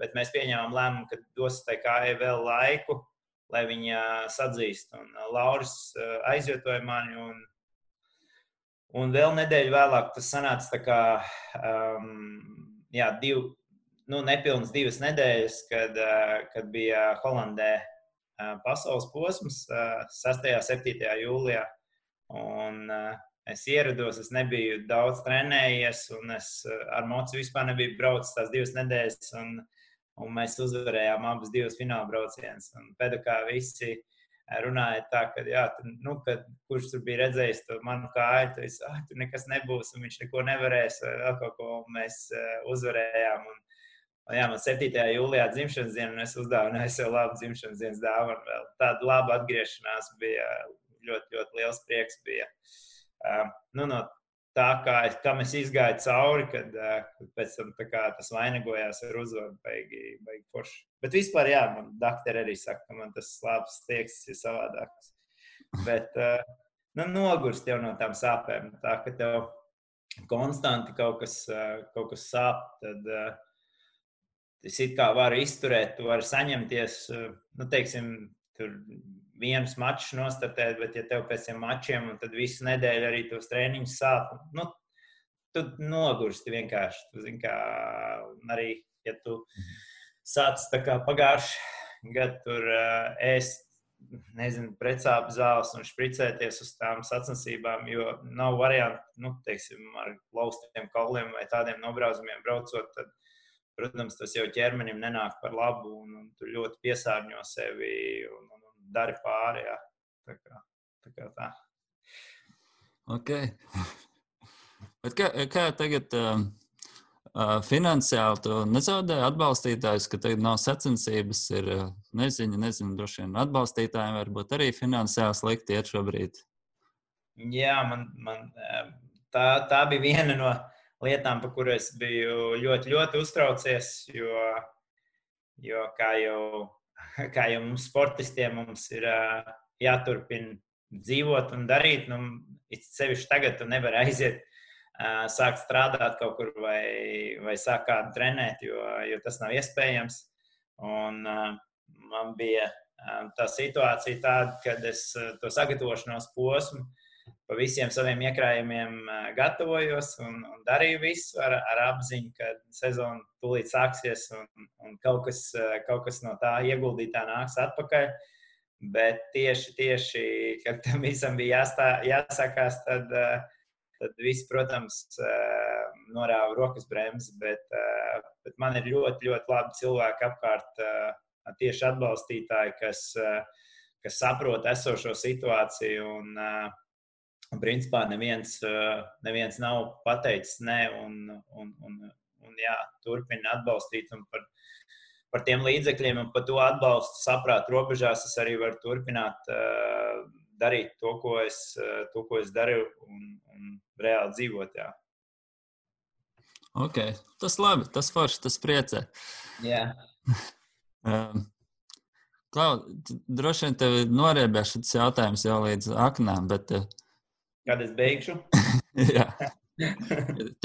bet mēs pieņēmām lēmumu, ka dos tai kājai vēl laiku, lai viņa sadzīst. Un Lauris aizvietoja mani. Un, un vēl nedēļu vēlāk tas sanāca tā kā um, jā, div, nu, nepilnas divas nedēļas, kad, kad bija Holandē pasaules posms 6. un 7. jūlijā. Un, es ierados, es nebiju daudz trenējies, un es ar mocu vispār nebiju braucis tās divas nedēļas. Un, un mēs uzvarējām abus divus fināla braucienus. Pēdējā visi runāja tā, ka, jā, tu, nu, kad, kurš tur bija redzējis to manu kāju, tad es, ah, tur nekas nebūs, un viņš neko nevarēs, vēl kaut ko mēs uh, uzvarējām. Un, un, jā, man 7. jūlijā dzimšanas diena, un es uzdāvināju sev labu dzimšanas dienas dāvanu. Vēl tāda laba atgriešanās bija ļoti, ļoti liels prieks. Bija. Uh, nu, no tā, kā es, kam es izgāju cauri, kad, pēc tam kā, tas vainagojās ar uzvaru, beigi, beigi forši. Bet vispār, jā, man doktori arī saka, ka man tas slāpes tieksts ir savādāks. Bet nu, nogurst jau no tām sāpēm. Tā, ka tev konstanti kaut kas, kaut kas sāp, tad es it kā varu izturēt, tu vari saņemties, nu, teiksim, tur vienus mačus nostartēt, bet ja tev pēc tiem mačiem, tad visu nedēļu arī tos treniņus sāp, nu, tu nogursti vienkārši. Tu zini, kā arī, ja tu sāc pagājuši gadu tur uh, ēst, nezinu, precāpju zāles un špricēties uz tām sacensībām, jo nav variantu, nu, teiksim, ar laustiem kauliem vai tādiem nobrauzumiem braucot, tad, protams, tas jau ķermenim nenāk par labu un, un tu ļoti piesārņo sevi un, un dari pāri. Jā. Tā kā tā. Kā tā. Okay. Bet kā, kā tagad uh, uh, finansiāli tu nezaudēji atbalstītājus, ka tagad nav sacensības, ir uh, neziņa, nezinu, droši vien atbalstītājiem varbūt arī finansiāli slikti iet šobrīd? Jā, man, man tā, tā bija viena no lietām, par kuru es biju ļoti, ļoti uztraucies, jo, jo kā jau kā jau mums, sportistiem, mums ir uh, jāturpina dzīvot un darīt. Nu, Sevišķi tagad tu nevari aiziet, uh, sākt strādāt kaut kur vai, vai sākt kādu trenēt, jo, jo tas nav iespējams. Un, uh, man bija tā situācija tāda, kad es to sagatavošanos posmu pa visiem saviem iekrājumiem gatavojos un, un darīju visu ar, ar apziņu, ka sezona tūlīt sāksies un, un kaut, kas, kaut kas no tā ieguldītā nāks atpakaļ. Bet tieši, tieši kad tam visam bija jāstā, jāsākās, tad, tad viss, protams, norāva rokas bremzi. Bet, bet man ir ļoti, ļoti labi cilvēki apkārt, tieši atbalstītāji, kas, kas saprot esošo situāciju. Un, Un, principā neviens, eh, neviens nav pateicis nē, un, un, un, un jā, turpina atbalstīt. Par, par tiem līdzekļiem un par to atbalstu saprāta robežās es arī varu turpināt uh, darīt to, ko es, uh, to, ko es daru un, un reāli dzīvot. Jā. Ok, tas labi, tas forši, tas priecē. Jā. um, Klau, droši vien tev noriebēs šis jautājums jau līdz aknām, bet uh, Kad es beigšu? Jā.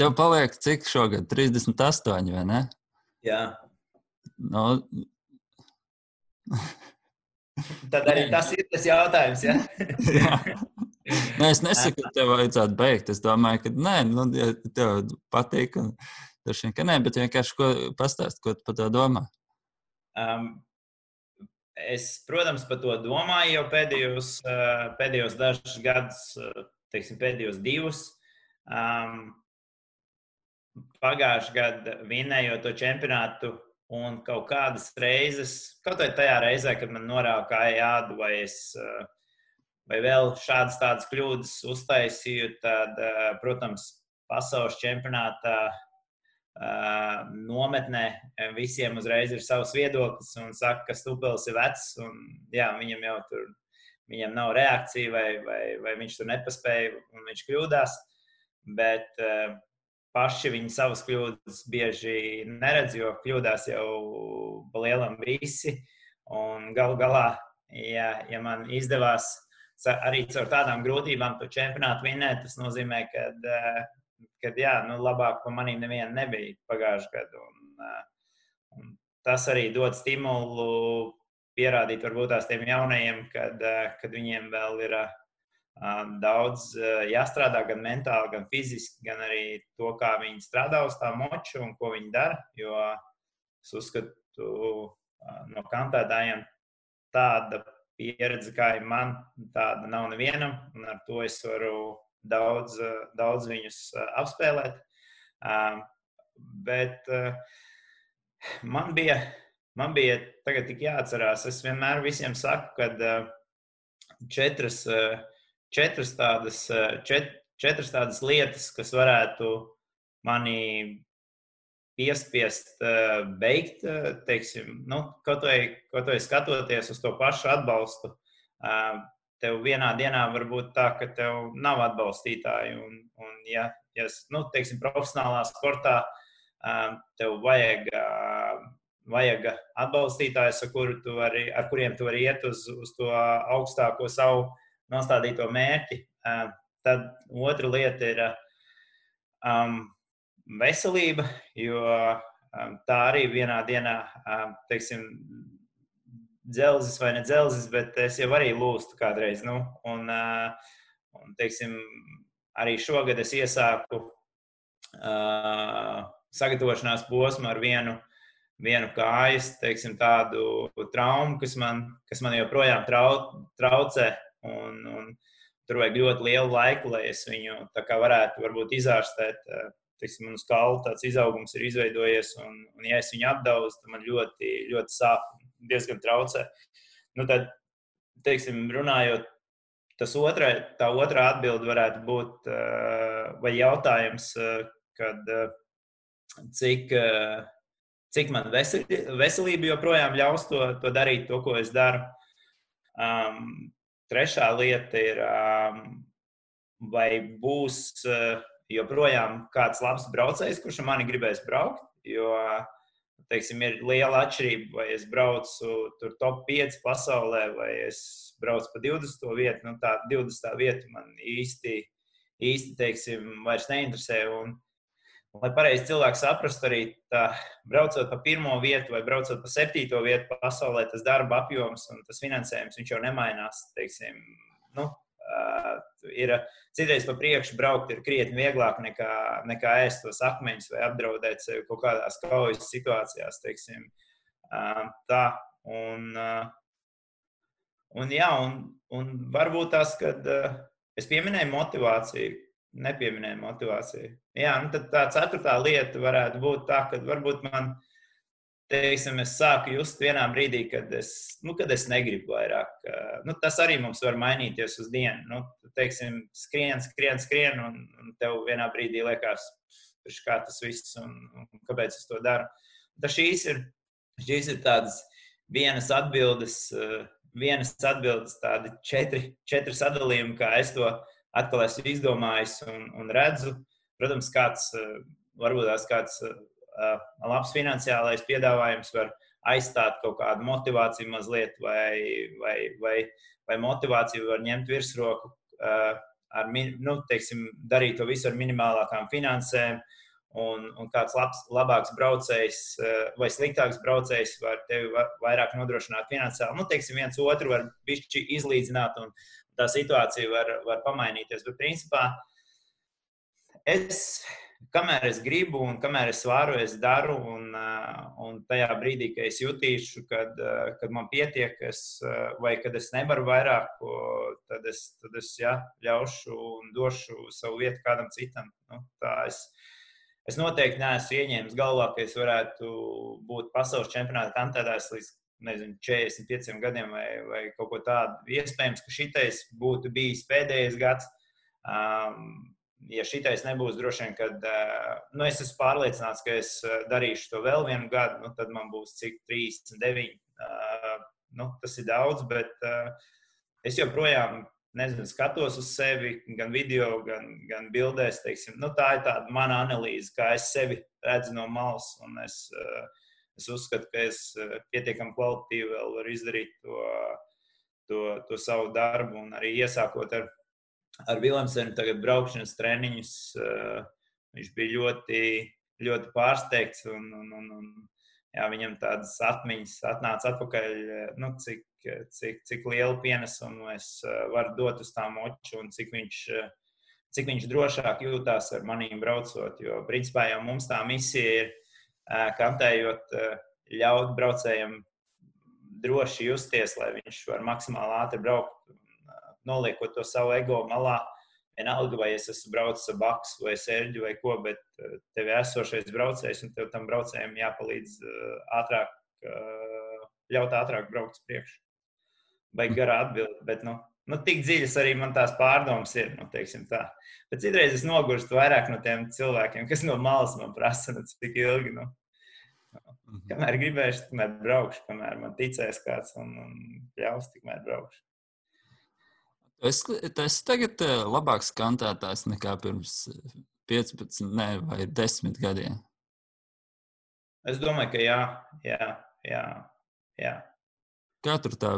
Tev paliek cik šogad? 38, vai ne? Jā. No, Tad arī tas ir tas jautājums. Ja? jā. Nē, es nesaku, ka tev vajadzētu beigt. Es domāju, ka nē, nu, ja tev patīk. Un, vien, ka nē, bet vienkārši ko pastāst, ko tu par to domā. Um, es, protams, par to domāju jau pēdējos, uh, pēdējos dažus gadus, uh, teiksim, pēdējos divus. Um, Pagājušajā gadā vinējot to čempionātu, un kaut kādas reizes, kaut vai tajā reizē, kad man norāda kāja ādu, vai es uh, vai vēl šādas tādas kļūdas uztaisīju, tad, protams, pasaules čempionātā nometnē visiem uzreiz ir savs viedoklis un saka, ka Stupels ir vecs un jā, viņam jau tur viņam nav reakcija vai, vai, vai viņš tur nepaspēja un viņš kļūdās. Bet uh, paši viņi savas kļūdas bieži neredz, jo kļūdās jau lielam visi. Un galu galā, ja, ja man izdevās arī caur tādām grūtībām to čempionātu vinnēt, tas nozīmē, ka kad jā, nu, labāk par maniem neviena nebija pagājušajā gadā. Un, uh, un tas arī dod stimulu pierādīt varbūt tās tiem jaunajiem, kad, uh, kad viņiem vēl ir uh, daudz jāstrādā gan mentāli, gan fiziski, gan arī to, kā viņi strādā uz tā moču un ko viņi dara. Jo es uzskatu, no kantētājiem tāda pieredze, kā ir man, tāda nav nevienam, un ar to es varu daudz, eh, daudz viņus eh, apspēlēt. Bet eh, man bija, man bija tagad tik jāatcerās, es vienmēr visiem saku, ka četras, četras, tādas, čet, četras tādas lietas, kas varētu mani piespiest beigt, teiksim, nu, kaut, vai, kaut vai skatoties uz to pašu atbalstu, tev vienā dienā var būt tā, ka tev nav atbalstītāji. Un, un ja, ja nu, teiksim, profesionālā sportā tev vajag, vajag atbalstītājus, ar, kur vari, ar kuriem tu vari iet uz, uz to augstāko savu nostādīto mērķi, tad otra lieta ir um, veselība, jo um, tā arī vienā dienā, um, teiksim, dzelzis vai ne dzelzis, bet es jau arī lūstu kādreiz. Nu, un, un, teiksim, arī šogad es iesāku uh, sagatavošanās posmu ar vienu, vienu kājas, teiksim, tādu traumu, kas man, kas man joprojām trau, traucē. Un, un, tur vajag ļoti lielu laiku, lai es viņu varētu varbūt izārstēt. Teiksim, man uz kaula tāds izaugums ir izveidojies, un, un ja es viņu apdauzu, tad man ļoti, ļoti sāp diezgan traucē. Nu, tad, teiksim, runājot, tas otrā, tā otrā atbilde varētu būt, vai jautājums, kad cik, cik man veselība joprojām ļaus to, to darīt, to, ko es daru. Um, trešā lieta ir, um, vai būs joprojām kāds labs braucējs, kurš ar mani gribēs braukt. Jo uh, teiksim, ir liela atšķirība, vai es braucu tur top 5 pasaulē, vai es braucu pa 20. vietu. Nu, tā 20. vieta man īsti, īsti teiksim, vairs neinteresē. Un, un, lai pareizi cilvēks saprastu, arī tā, braucot pa pirmo vietu vai braucot pa septīto vietu pasaulē, tas darba apjoms un tas finansējums jau nemainās. Teiksim, nu, Uh, ir citreiz pa priekšu braukt, ir krietni vieglāk nekā, nekā ēst tos akmeņus vai apdraudēt sevi kaut kādās kaujas situācijās. Teiksim, uh, tā. Un, uh, un, jā, un, un varbūt tas, kad es pieminēju motivāciju, nepieminēju motivāciju. Jā, nu tad tā ceturtā lieta varētu būt tā, ka varbūt man teiksim, es sāku just vienā brīdī, kad es, nu, kad es negribu vairāk. Nu, tas arī mums var mainīties uz dienu. Nu, teiksim, skrien, skrien, skrien, un, un tev vienā brīdī liekas, kā tas viss un, un kāpēc es to daru. Tas šīs ir, šīs ir tādas vienas atbildes, vienas atbildes, tādi četri, četri sadalījumi, kā es to atkal esmu izdomājis un, un redzu. Protams, kāds varbūt tās kāds uh, labs finansiālais piedāvājums var aizstāt kaut kādu motivāciju mazliet, vai, vai, vai, vai motivāciju var ņemt virsroku, uh, ar, nu, teiksim, darīt to visu ar minimālākām finansēm un, un kāds labs, labāks braucējs eh, vai sliktāks braucējs var tevi vairāk nodrošināt finansiāli. Nu, teiksim, viens otru var izlīdzināt, un tā situācija var, var pamainīties. Bet, principā, es, kamēr es gribu un kamēr es varu, es daru, un, un tajā brīdī, kad es jutīšu, kad, kad man pietiek, es, vai kad es nevaru vairāk, tad es, tad es jā, ļaušu un došu savu vietu kādam citam. Nu, es, Es noteikti neesmu ieņēmis galvā, ka es varētu būt pasaules čempionāta kandidāts līdz nezinu, 45 gadiem vai, vai kaut ko tādu. Iespējams, ka šitais būtu bijis pēdējais gads. Um, ja šitais nebūs, droši vien, kad uh, nu, es esmu pārliecināts, ka es darīšu to vēl vienu gadu, nu, tad man būs cik 39. Uh, nu, tas ir daudz, bet uh, es joprojām nezinu, skatos uz sevi, gan video, gan, gan bildēs. Teiksim, nu, tā ir tāda mana analīze, kā es sevi redzu no malas. Es, eh, es uzskatu, ka es eh, pietiekami kvalitatīvi vēl varu izdarīt to, to, to savu darbu. Un arī iesākot ar, ar Viljamsenu, tagad braukšanas treniņus, eh, viņš bija ļoti, ļoti pārsteigts. Un, un, un, un, jā, viņam tādas atmiņas atnāca atpakaļ, nu, cik cik, cik lielu pienesumu es eh, varu dot uz tā moču un cik viņš, eh, cik viņš drošāk jūtās ar maniem braucot. Jo, principā, jau mums tā misija ir eh, kantējot, ļaut braucējiem droši justies, lai viņš var maksimāli ātri braukt, noliekot to savu ego malā. Vienalga, vai es esmu braucis ar baksu vai sērģi vai ko, bet tev ir esošais braucējs un tev tam braucējiem jāpalīdz ātrāk, ļaut ātrāk braukt uz priekšu vai garā atbildi. Bet, nu, nu, tik dziļas arī man tās pārdomas ir. Nu, bet citreiz es nogurstu vairāk no tiem cilvēkiem, kas no malas man prasa, nu, cik ilgi. Nu. Mhm. Kamēr gribēšu, tikmēr braukšu, kamēr man ticēs kāds un, un ļaus, tikmēr braukšu. Es, es tagad eh, labāks kantētājs nekā pirms 15 ne, vai 10 gadiem. Es domāju, ka jā, jā, jā. jā. Kā tur tā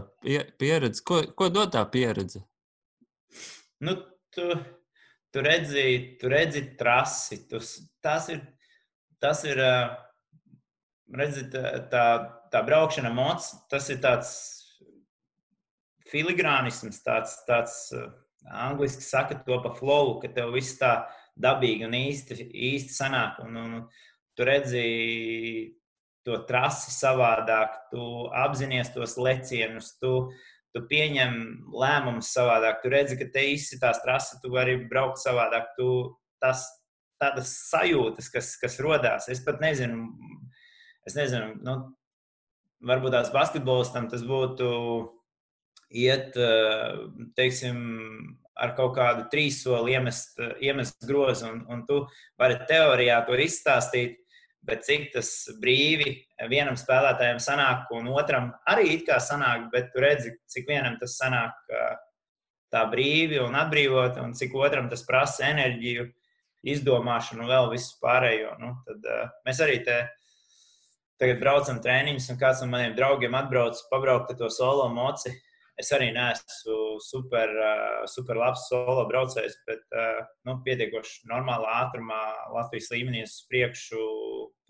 pieredze? Ko, ko dod tā pieredze? Nu, tu, tu, redzi, tu redzi trasi. Tu, tas ir, tas ir redzi, tā, tā, braukšana moc, tas ir tāds filigrānisms, tāds, tāds angliski saka to pa flow, ka tev viss tā dabīgi un īsti, īsti sanāk. Un, un, tu redzi to trasi savādāk, tu apzinājies tos lecienus, tu, tu pieņem lēmumus savādāk, tu redzi, ka te izsitās trasi, tu vari braukt savādāk. Tu, tas, tādas sajūtas, kas, kas radās. Es pat nezinu, es nezinu, nu, varbūt tās basketbolistam tas būtu iet, teiksim, ar kaut kādu trīs soli iemest, iemest grozu, un, un tu vari teorijā to izstāstīt bet cik tas brīvi vienam spēlētājam sanāk, un otram arī it kā sanāk, bet tu redzi, cik vienam tas sanāk tā brīvi un atbrīvot, un cik otram tas prasa enerģiju, izdomāšanu un vēl visu pārējo. Nu, tad mēs arī te tagad braucam treniņus, un kāds no maniem draugiem atbrauc pabraukt to solo moci Es arī neesmu super, eh, super labs solo braucējs, bet eh, nu, pietiekoši normālā ātrumā Latvijas līmenī uz priekšu,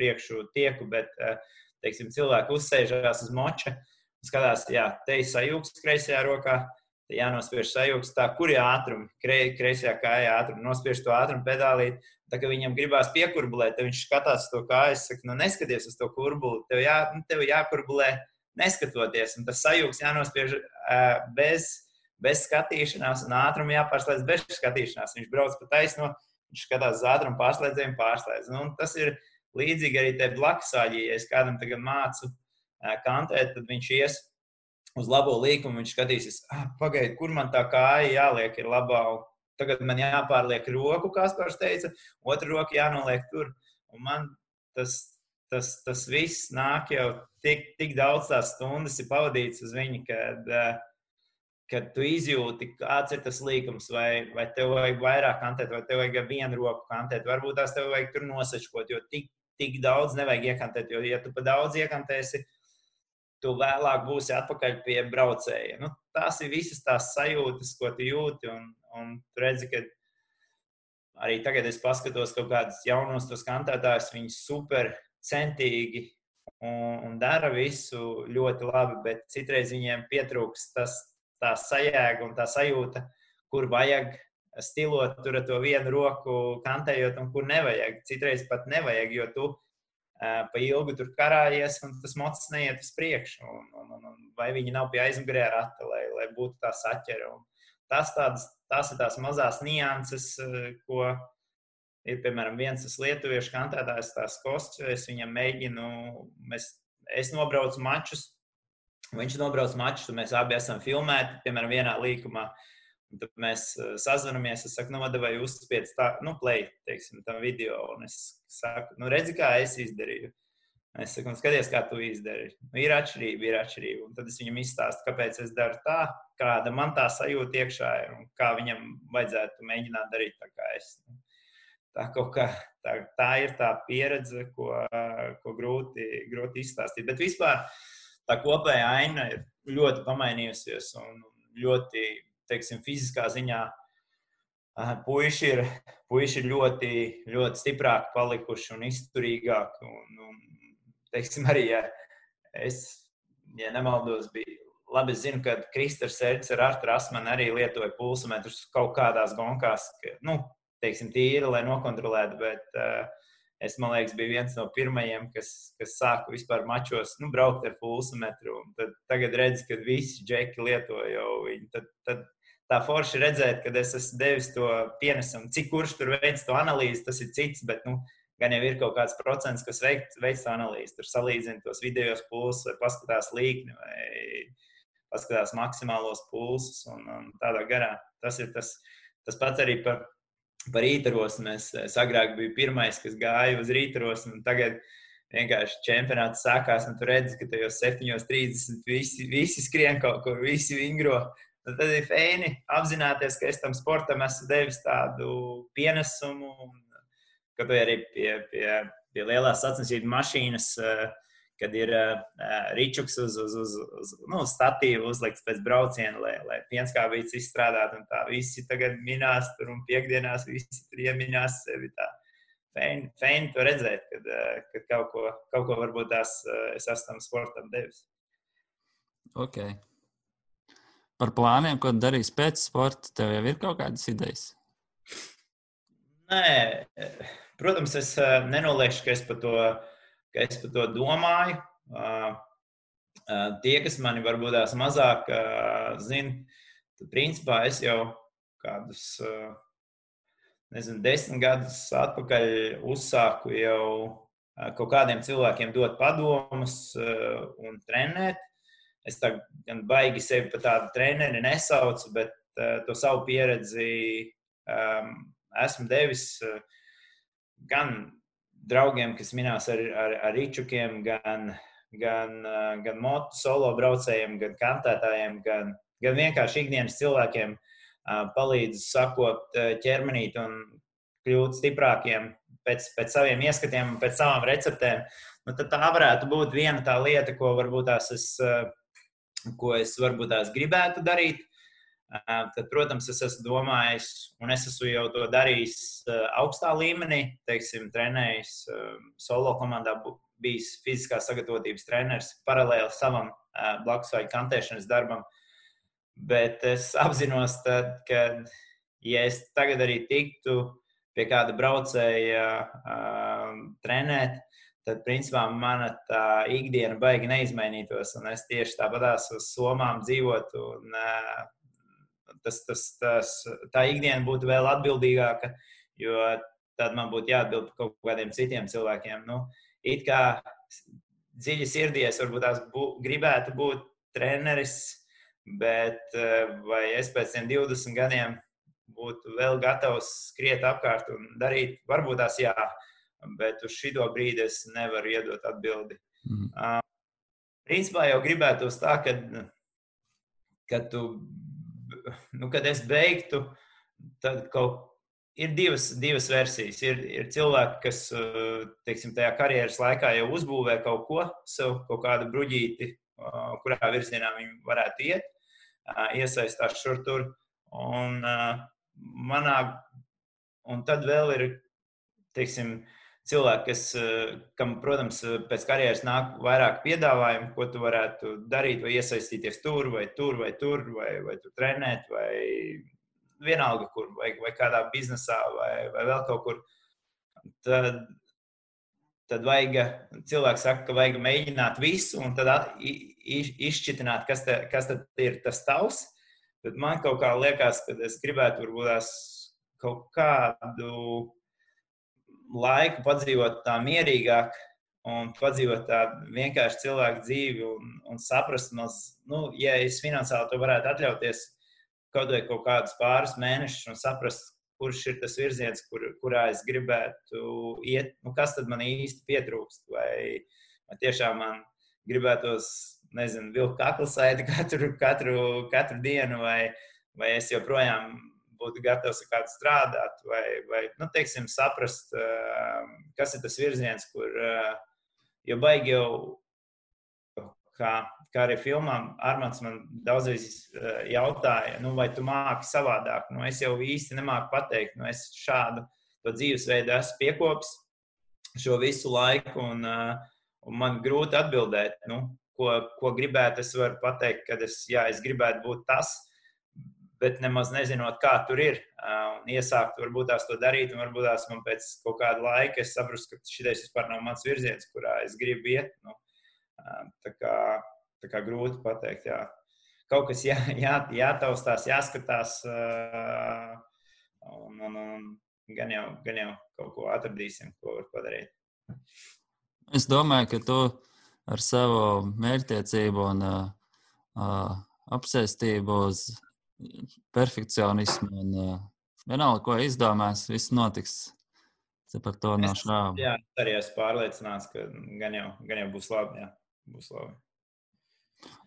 priekšu tieku. Bet, eh, teiksim, cilvēki uzsēžās uz moča un skatās, jā, te ir sajūgs kreisajā rokā. Jānospiež sajūgs, tā, kur ir ātrumi, kreisajā kājā ātrumi, nospiež to ātrumu pedālīt. Tā kā viņam gribās piekurbulēt, tad viņš skatās to kāju, saka, nu neskaties uz to kurbuli, tev, jā, nu, tev jākurbulē neskatoties. Un tas sajūgs jānospiež bez, bez skatīšanās, un ātrumu jāpārslēdz bez skatīšanās. Viņš brauc pa taisno, viņš skatās uz ātrumu pārslēdzējumu, pārslēdz. Nu, tas ir līdzīgi arī te blakusāģī. Ja es kādam tagad mācu kantēt, tad viņš ies uz labo līkumu, viņš skatīsies, ah, pagaidi, kur man tā kāja jāliek, ir labā. Tagad man jāpārliek roku, kā Spārs teica, otra roka jānoliek tur. Un man tas, tas, tas viss nāk jau tik, tik daudz tās stundas ir pavadīts uz viņu, kad, eh, kad tu izjūti, kāds ir tas līgums, vai, vai tev vajag vairāk kantēt, vai tev vajag vienu roku kantēt. Varbūt tās tev vajag tur nosečkot, jo tik, tik daudz nevajag iekantēt. Jo, ja tu pa daudz iekantēsi, tu vēlāk būsi atpakaļ pie braucēja. Nu, tās ir visas tās sajūtas, ko tu jūti. Un, un tu redzi, ka arī tagad es paskatos kaut kādus jaunus tos kantētājus, viņi super centīgi un, un dara visu ļoti labi, bet citreiz viņiem pietrūks tas, tā sajēga un tā sajūta, kur vajag stilot tur ar to vienu roku, kantējot, un kur nevajag. Citreiz pat nevajag, jo tu uh, pa ilgu tur karājies, un tas mocis neiet uz priekšu. Un, un, un, un vai viņi nav pie aizmugurē rata, lai, lai būtu tā saķera. Un tas, tādas, tas ir tās mazās nianses, ko ir piemēram viens tas lietuviešu kantētājs, tās kosts. Es viņam mēģinu, mēs, es nobraucu mačus, viņš nobrauc mačus, un mēs abi esam filmēti, piemēram, vienā līkumā. Un tad mēs sazvanāmies. Es saku, nu, vai uzspiedz tā, nu, play, teiksim, tam video. Un es saku, nu, redzi, kā es izdarīju. Es saku, un skaties, kā tu izdarīji. Nu, ir atšķirība, ir atšķirība. Un tad es viņam izstāstu, kāpēc es daru tā, kāda man tā sajūta iekšā ir un kā viņam vajadzētu mēģināt darīt tā kā es. Tā, kā, tā, tā ir tā pieredze, ko, ko grūti, grūti izstāstīt. Bet vispār tā kopējā aina ir ļoti pamainījusies un ļoti, teiksim, fiziskā ziņā. Puiši ir, puiši ir ļoti, ļoti stiprāki palikuši un izturīgāki. Un, un, teiksim, arī, ja es, ja nemaldos, biju. Labi, zinu, ka Kristers Erķis ar Artu Rasmanu arī lietoja pulsmetrus kaut kādās gonkās, ka, nu, teiksim, tīri, lai nokontrolētu, bet uh, es, man liekas, biju viens no pirmajiem, kas, kas sāka vispār mačos, nu, braukt ar pulsmetru. Tagad redz, ka visi džeki lieto jau viņu. Tad, tad tā forši redzēt, kad es esmu devis to pienesumu. Cik kurš tur veids to analīzi, tas ir cits, bet, nu, gan jau ir kaut kāds procents, kas veic, veic to analīzi. Tur salīdzina tos vidējos pulsus, vai paskatās līkni, vai paskatās maksimālos pulsus un, un tādā garā. Tas ir tas, tas pats arī par, par rītarosmu. Es, agrāk biju pirmais, kas gāja uz rītarosmu, un tagad vienkārši čempionāts sākās, un tu redzi, ka tajos 7.30 visi, visi skrien kaut kur, visi vingro. Tad ir fēni apzināties, ka es tam sportam esmu devis tādu pienesumu un kaut arī pie, pie, pie lielās sacensību mašīnas, eh, kad ir uh, rīčuks uz, uz, uz, uz nu, statīvu uzlikts pēc brauciena, lai, lai pienskābīts izstrādāt. Un tā visi tagad minās tur un piekdienās visi tur ieminās sevi. Tā. Feini, feini to redzēt, kad, kad kaut, ko, kaut ko varbūt tās es esmu tam sportam devis. Ok. Par plāniem, ko darīs pēc sporta, tev jau ir kaut kādas idejas? Nē, Protams, es eh, nenoliekšu, ka es par to, ka es par to domāju. Eh, eh, tie, kas mani varbūt tās mazāk zina, tad principā es jau kādus, nezinu, desmit gadus atpakaļ uzsāku jau kaut kādiem cilvēkiem dot padomus un trenēt. Es tā gan baigi sevi par tādu treneri nesaucu, bet to savu pieredzi um, esmu devis uh, gan draugiem, kas minās ar, ar, ar rīčukiem, gan, gan, eh, gan motu solo braucējiem, gan kantētājiem, gan, gan vienkārši ikdienas cilvēkiem eh, palīdz sakot eh, ķermenīt un kļūt stiprākiem pēc, pēc saviem ieskatiem un pēc savām receptēm. Nu, tā varētu būt viena tā lieta, ko varbūt tās es, ko es varbūt tās gribētu darīt. Tad, protams, es esmu domājis, un es esmu jau to darījis augstā līmenī, teiksim, trenējis solo komandā, bijis fiziskās sagatavotības treneris paralēli savam blakus vai kantēšanas darbam. Bet es apzinos, tad, ka, ja es tagad arī tiktu pie kāda braucēja uh, trenēt, tad, principā, mana tā ikdiena baigi neizmainītos. Un es tieši tāpatās uz somām dzīvotu un uh, tas, tas, tas, tā ikdiena būtu vēl atbildīgāka, jo tad man būtu jāatbild par kaut kādiem citiem cilvēkiem. Nu, it kā dziļi sirdies, varbūt tās bū, gribētu būt treneris, bet eh, vai es pēc tiem 20 gadiem būtu vēl gatavs skriet apkārt un darīt, varbūt tās jā, bet uz šito brīdi es nevaru iedot atbildi. Mm. Uh, principā jau gribētu uz tā, ka, kad tu nu, kad es beigtu, tad kaut ir divas, divas versijas. Ir, ir cilvēki, kas teiksim, tajā karjeras laikā jau uzbūvē kaut ko, sev kaut kādu bruģīti, kurā virzienā viņi varētu iet, iesaistās šur tur. Un manā, un tad vēl ir teiksim, cilvēki, kas, kam, protams, pēc karjeras nāk vairāk piedāvājumu, ko tu varētu darīt, vai iesaistīties tur, vai tur, vai tur, vai, vai tur trenēt, vai vienalga, kur, vai, vai kādā biznesā, vai, vai vēl kaut kur. Tad, tad vajag, cilvēks saka, ka vajag mēģināt visu, un tad izšķitināt, kas, te, kas ir tas tavs. Bet man kaut kā liekas, ka es gribētu varbūt kaut kādu laiku padzīvot tā mierīgāk un padzīvot tādu vienkāršu cilvēku dzīvi un, un saprast, maz, nu, ja es finansiāli to varētu atļauties, kaut vai kaut kādus pāris mēnešus un saprast, kurš ir tas virziens, kur, kurā es gribētu iet, nu, kas tad man īsti pietrūkst. Vai, vai tiešām man gribētos, nezinu, vilkt kaklasaiti katru, katru, katru dienu, vai, vai es joprojām būtu gatavs ar kādu strādāt, vai, vai nu, teiksim, saprast, kas ir tas virziens, kur jau baigi jau, kā, kā arī filmā, Armāns man daudzreiz jautāja, nu, vai tu māki savādāk. Nu, es jau īsti nemāku pateikt, nu, es šādu dzīvesveidu esmu piekopis šo visu laiku, un, un man grūti atbildēt, nu, ko, ko gribētu. Es varu pateikt, ka es, jā, es gribētu būt tas, bet nemaz nezinot, kā tur ir. Un iesākt, varbūt tās to darīt, un varbūt tās man pēc kaut kāda laika es saprotu, ka šis vispār nav mans virziens, kurā es gribu iet. Nu, tā, kā, tā kā grūti pateikt. Jā. Kaut kas jā, jā, jātaustās, jāskatās, un, un, un gan, jau, gan jau kaut ko atradīsim, ko var padarīt. Es domāju, ka tu ar savu mērķtiecību un uh, apsēstību uz perfekcionismu. Un, uh, vienalga, ko izdomās, viss notiks. Es par to nav šaubu. Jā, arī esmu pārliecināts, ka gan jau, gan jau būs labi. Jā, būs labi.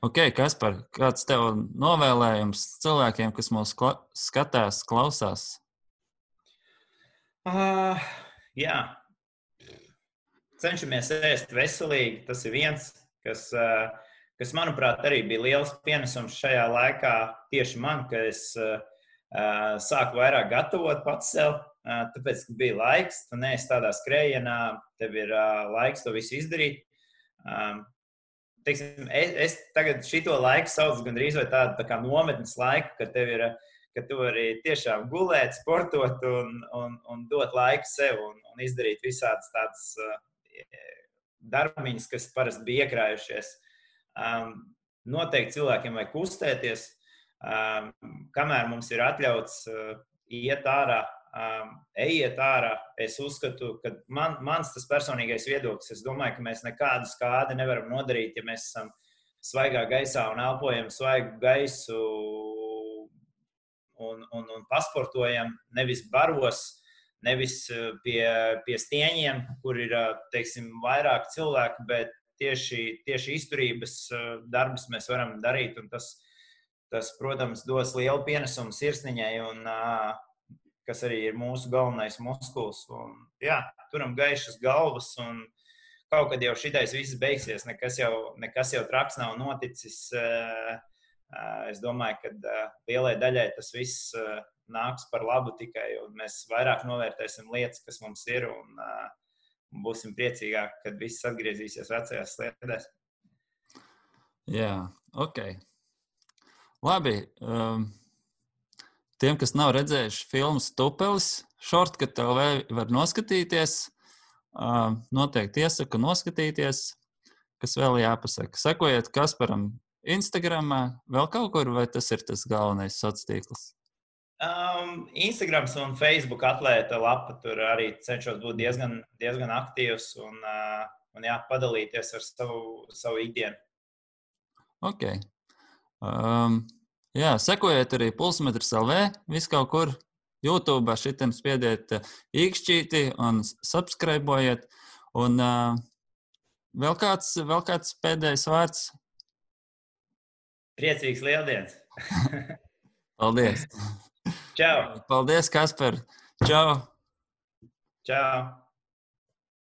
Ok, kas par kāds tev novēlējums cilvēkiem, kas mūs kla skatās, klausās? Uh, jā, cenšamies ēst veselīgi. Tas ir viens, kas uh, kas, manuprāt, arī bija liels pienesums šajā laikā tieši man, ka es uh, sāku vairāk gatavot pats sev. Uh, tāpēc, ka bija laiks, tu neesi tādā skrējienā, tev ir uh, laiks to visu izdarīt. Um, teiksim, es, es tagad šo laiku saucu gandrīz vai tādu tā kā nometnes laiku, kad tev ir. Ka tu vari tiešām gulēt, sportot un, un, un dot laiku sev un, un izdarīt visādas tādas uh, darbiņas, kas parasti bija iekrājušies. Uh, noteikti cilvēkiem vajag kustēties, kamēr mums ir atļauts iet ārā, ejiet ārā. Es uzskatu, ka man, mans tas personīgais viedoklis, es domāju, ka mēs nekādu skādi nevaram nodarīt, ja mēs esam svaigā gaisā un elpojam svaigu gaisu un, un, un pasportojam nevis baros, nevis pie, pie stieņiem, kur ir teiksim, vairāk cilvēku, bet tieši, tieši izturības eh, darbus mēs varam darīt. Tas, tas, protams, dos lielu pienesumu sirsniņai, un, eh, kas arī ir mūsu galvenais muskulis. Un, jā, turam gaišas galvas, un kaut kad jau šitais viss beigsies. Nekas jau, nekas jau traks nav noticis. Eh, es domāju, ka lielai daļai tas viss nāks par labu tikai, un mēs vairāk novērtēsim lietas, kas mums ir. Un, uh, un būsim priecīgāki, kad viss atgriezīsies vecajās sliedēs. Jā, ok. Labi. Um, tiem, kas nav redzējuši filmu Stupelis, Shortcut TV var noskatīties. Um, noteikti iesaku noskatīties, kas vēl jāpasaka. Sekojiet Kasparam Instagram, vēl kaut kur, vai tas ir tas galvenais sociālais tīkls? Um, Instagram un Facebook atlēta lapa. Tur arī cenšos būt diezgan, diezgan aktīvs un, uh, un jā, padalīties ar savu, savu ikdienu. Ok. Um, jā, sekojiet arī pulsmetrs LV. Vis kaut kur YouTube šitam spiediet īkšķīti un subscribējiet. Un uh, vēl, kāds, vēl kāds pēdējais vārds? Priecīgs lieldienas! Paldies! Čau! Paldies, Kasper! Čau! Čau!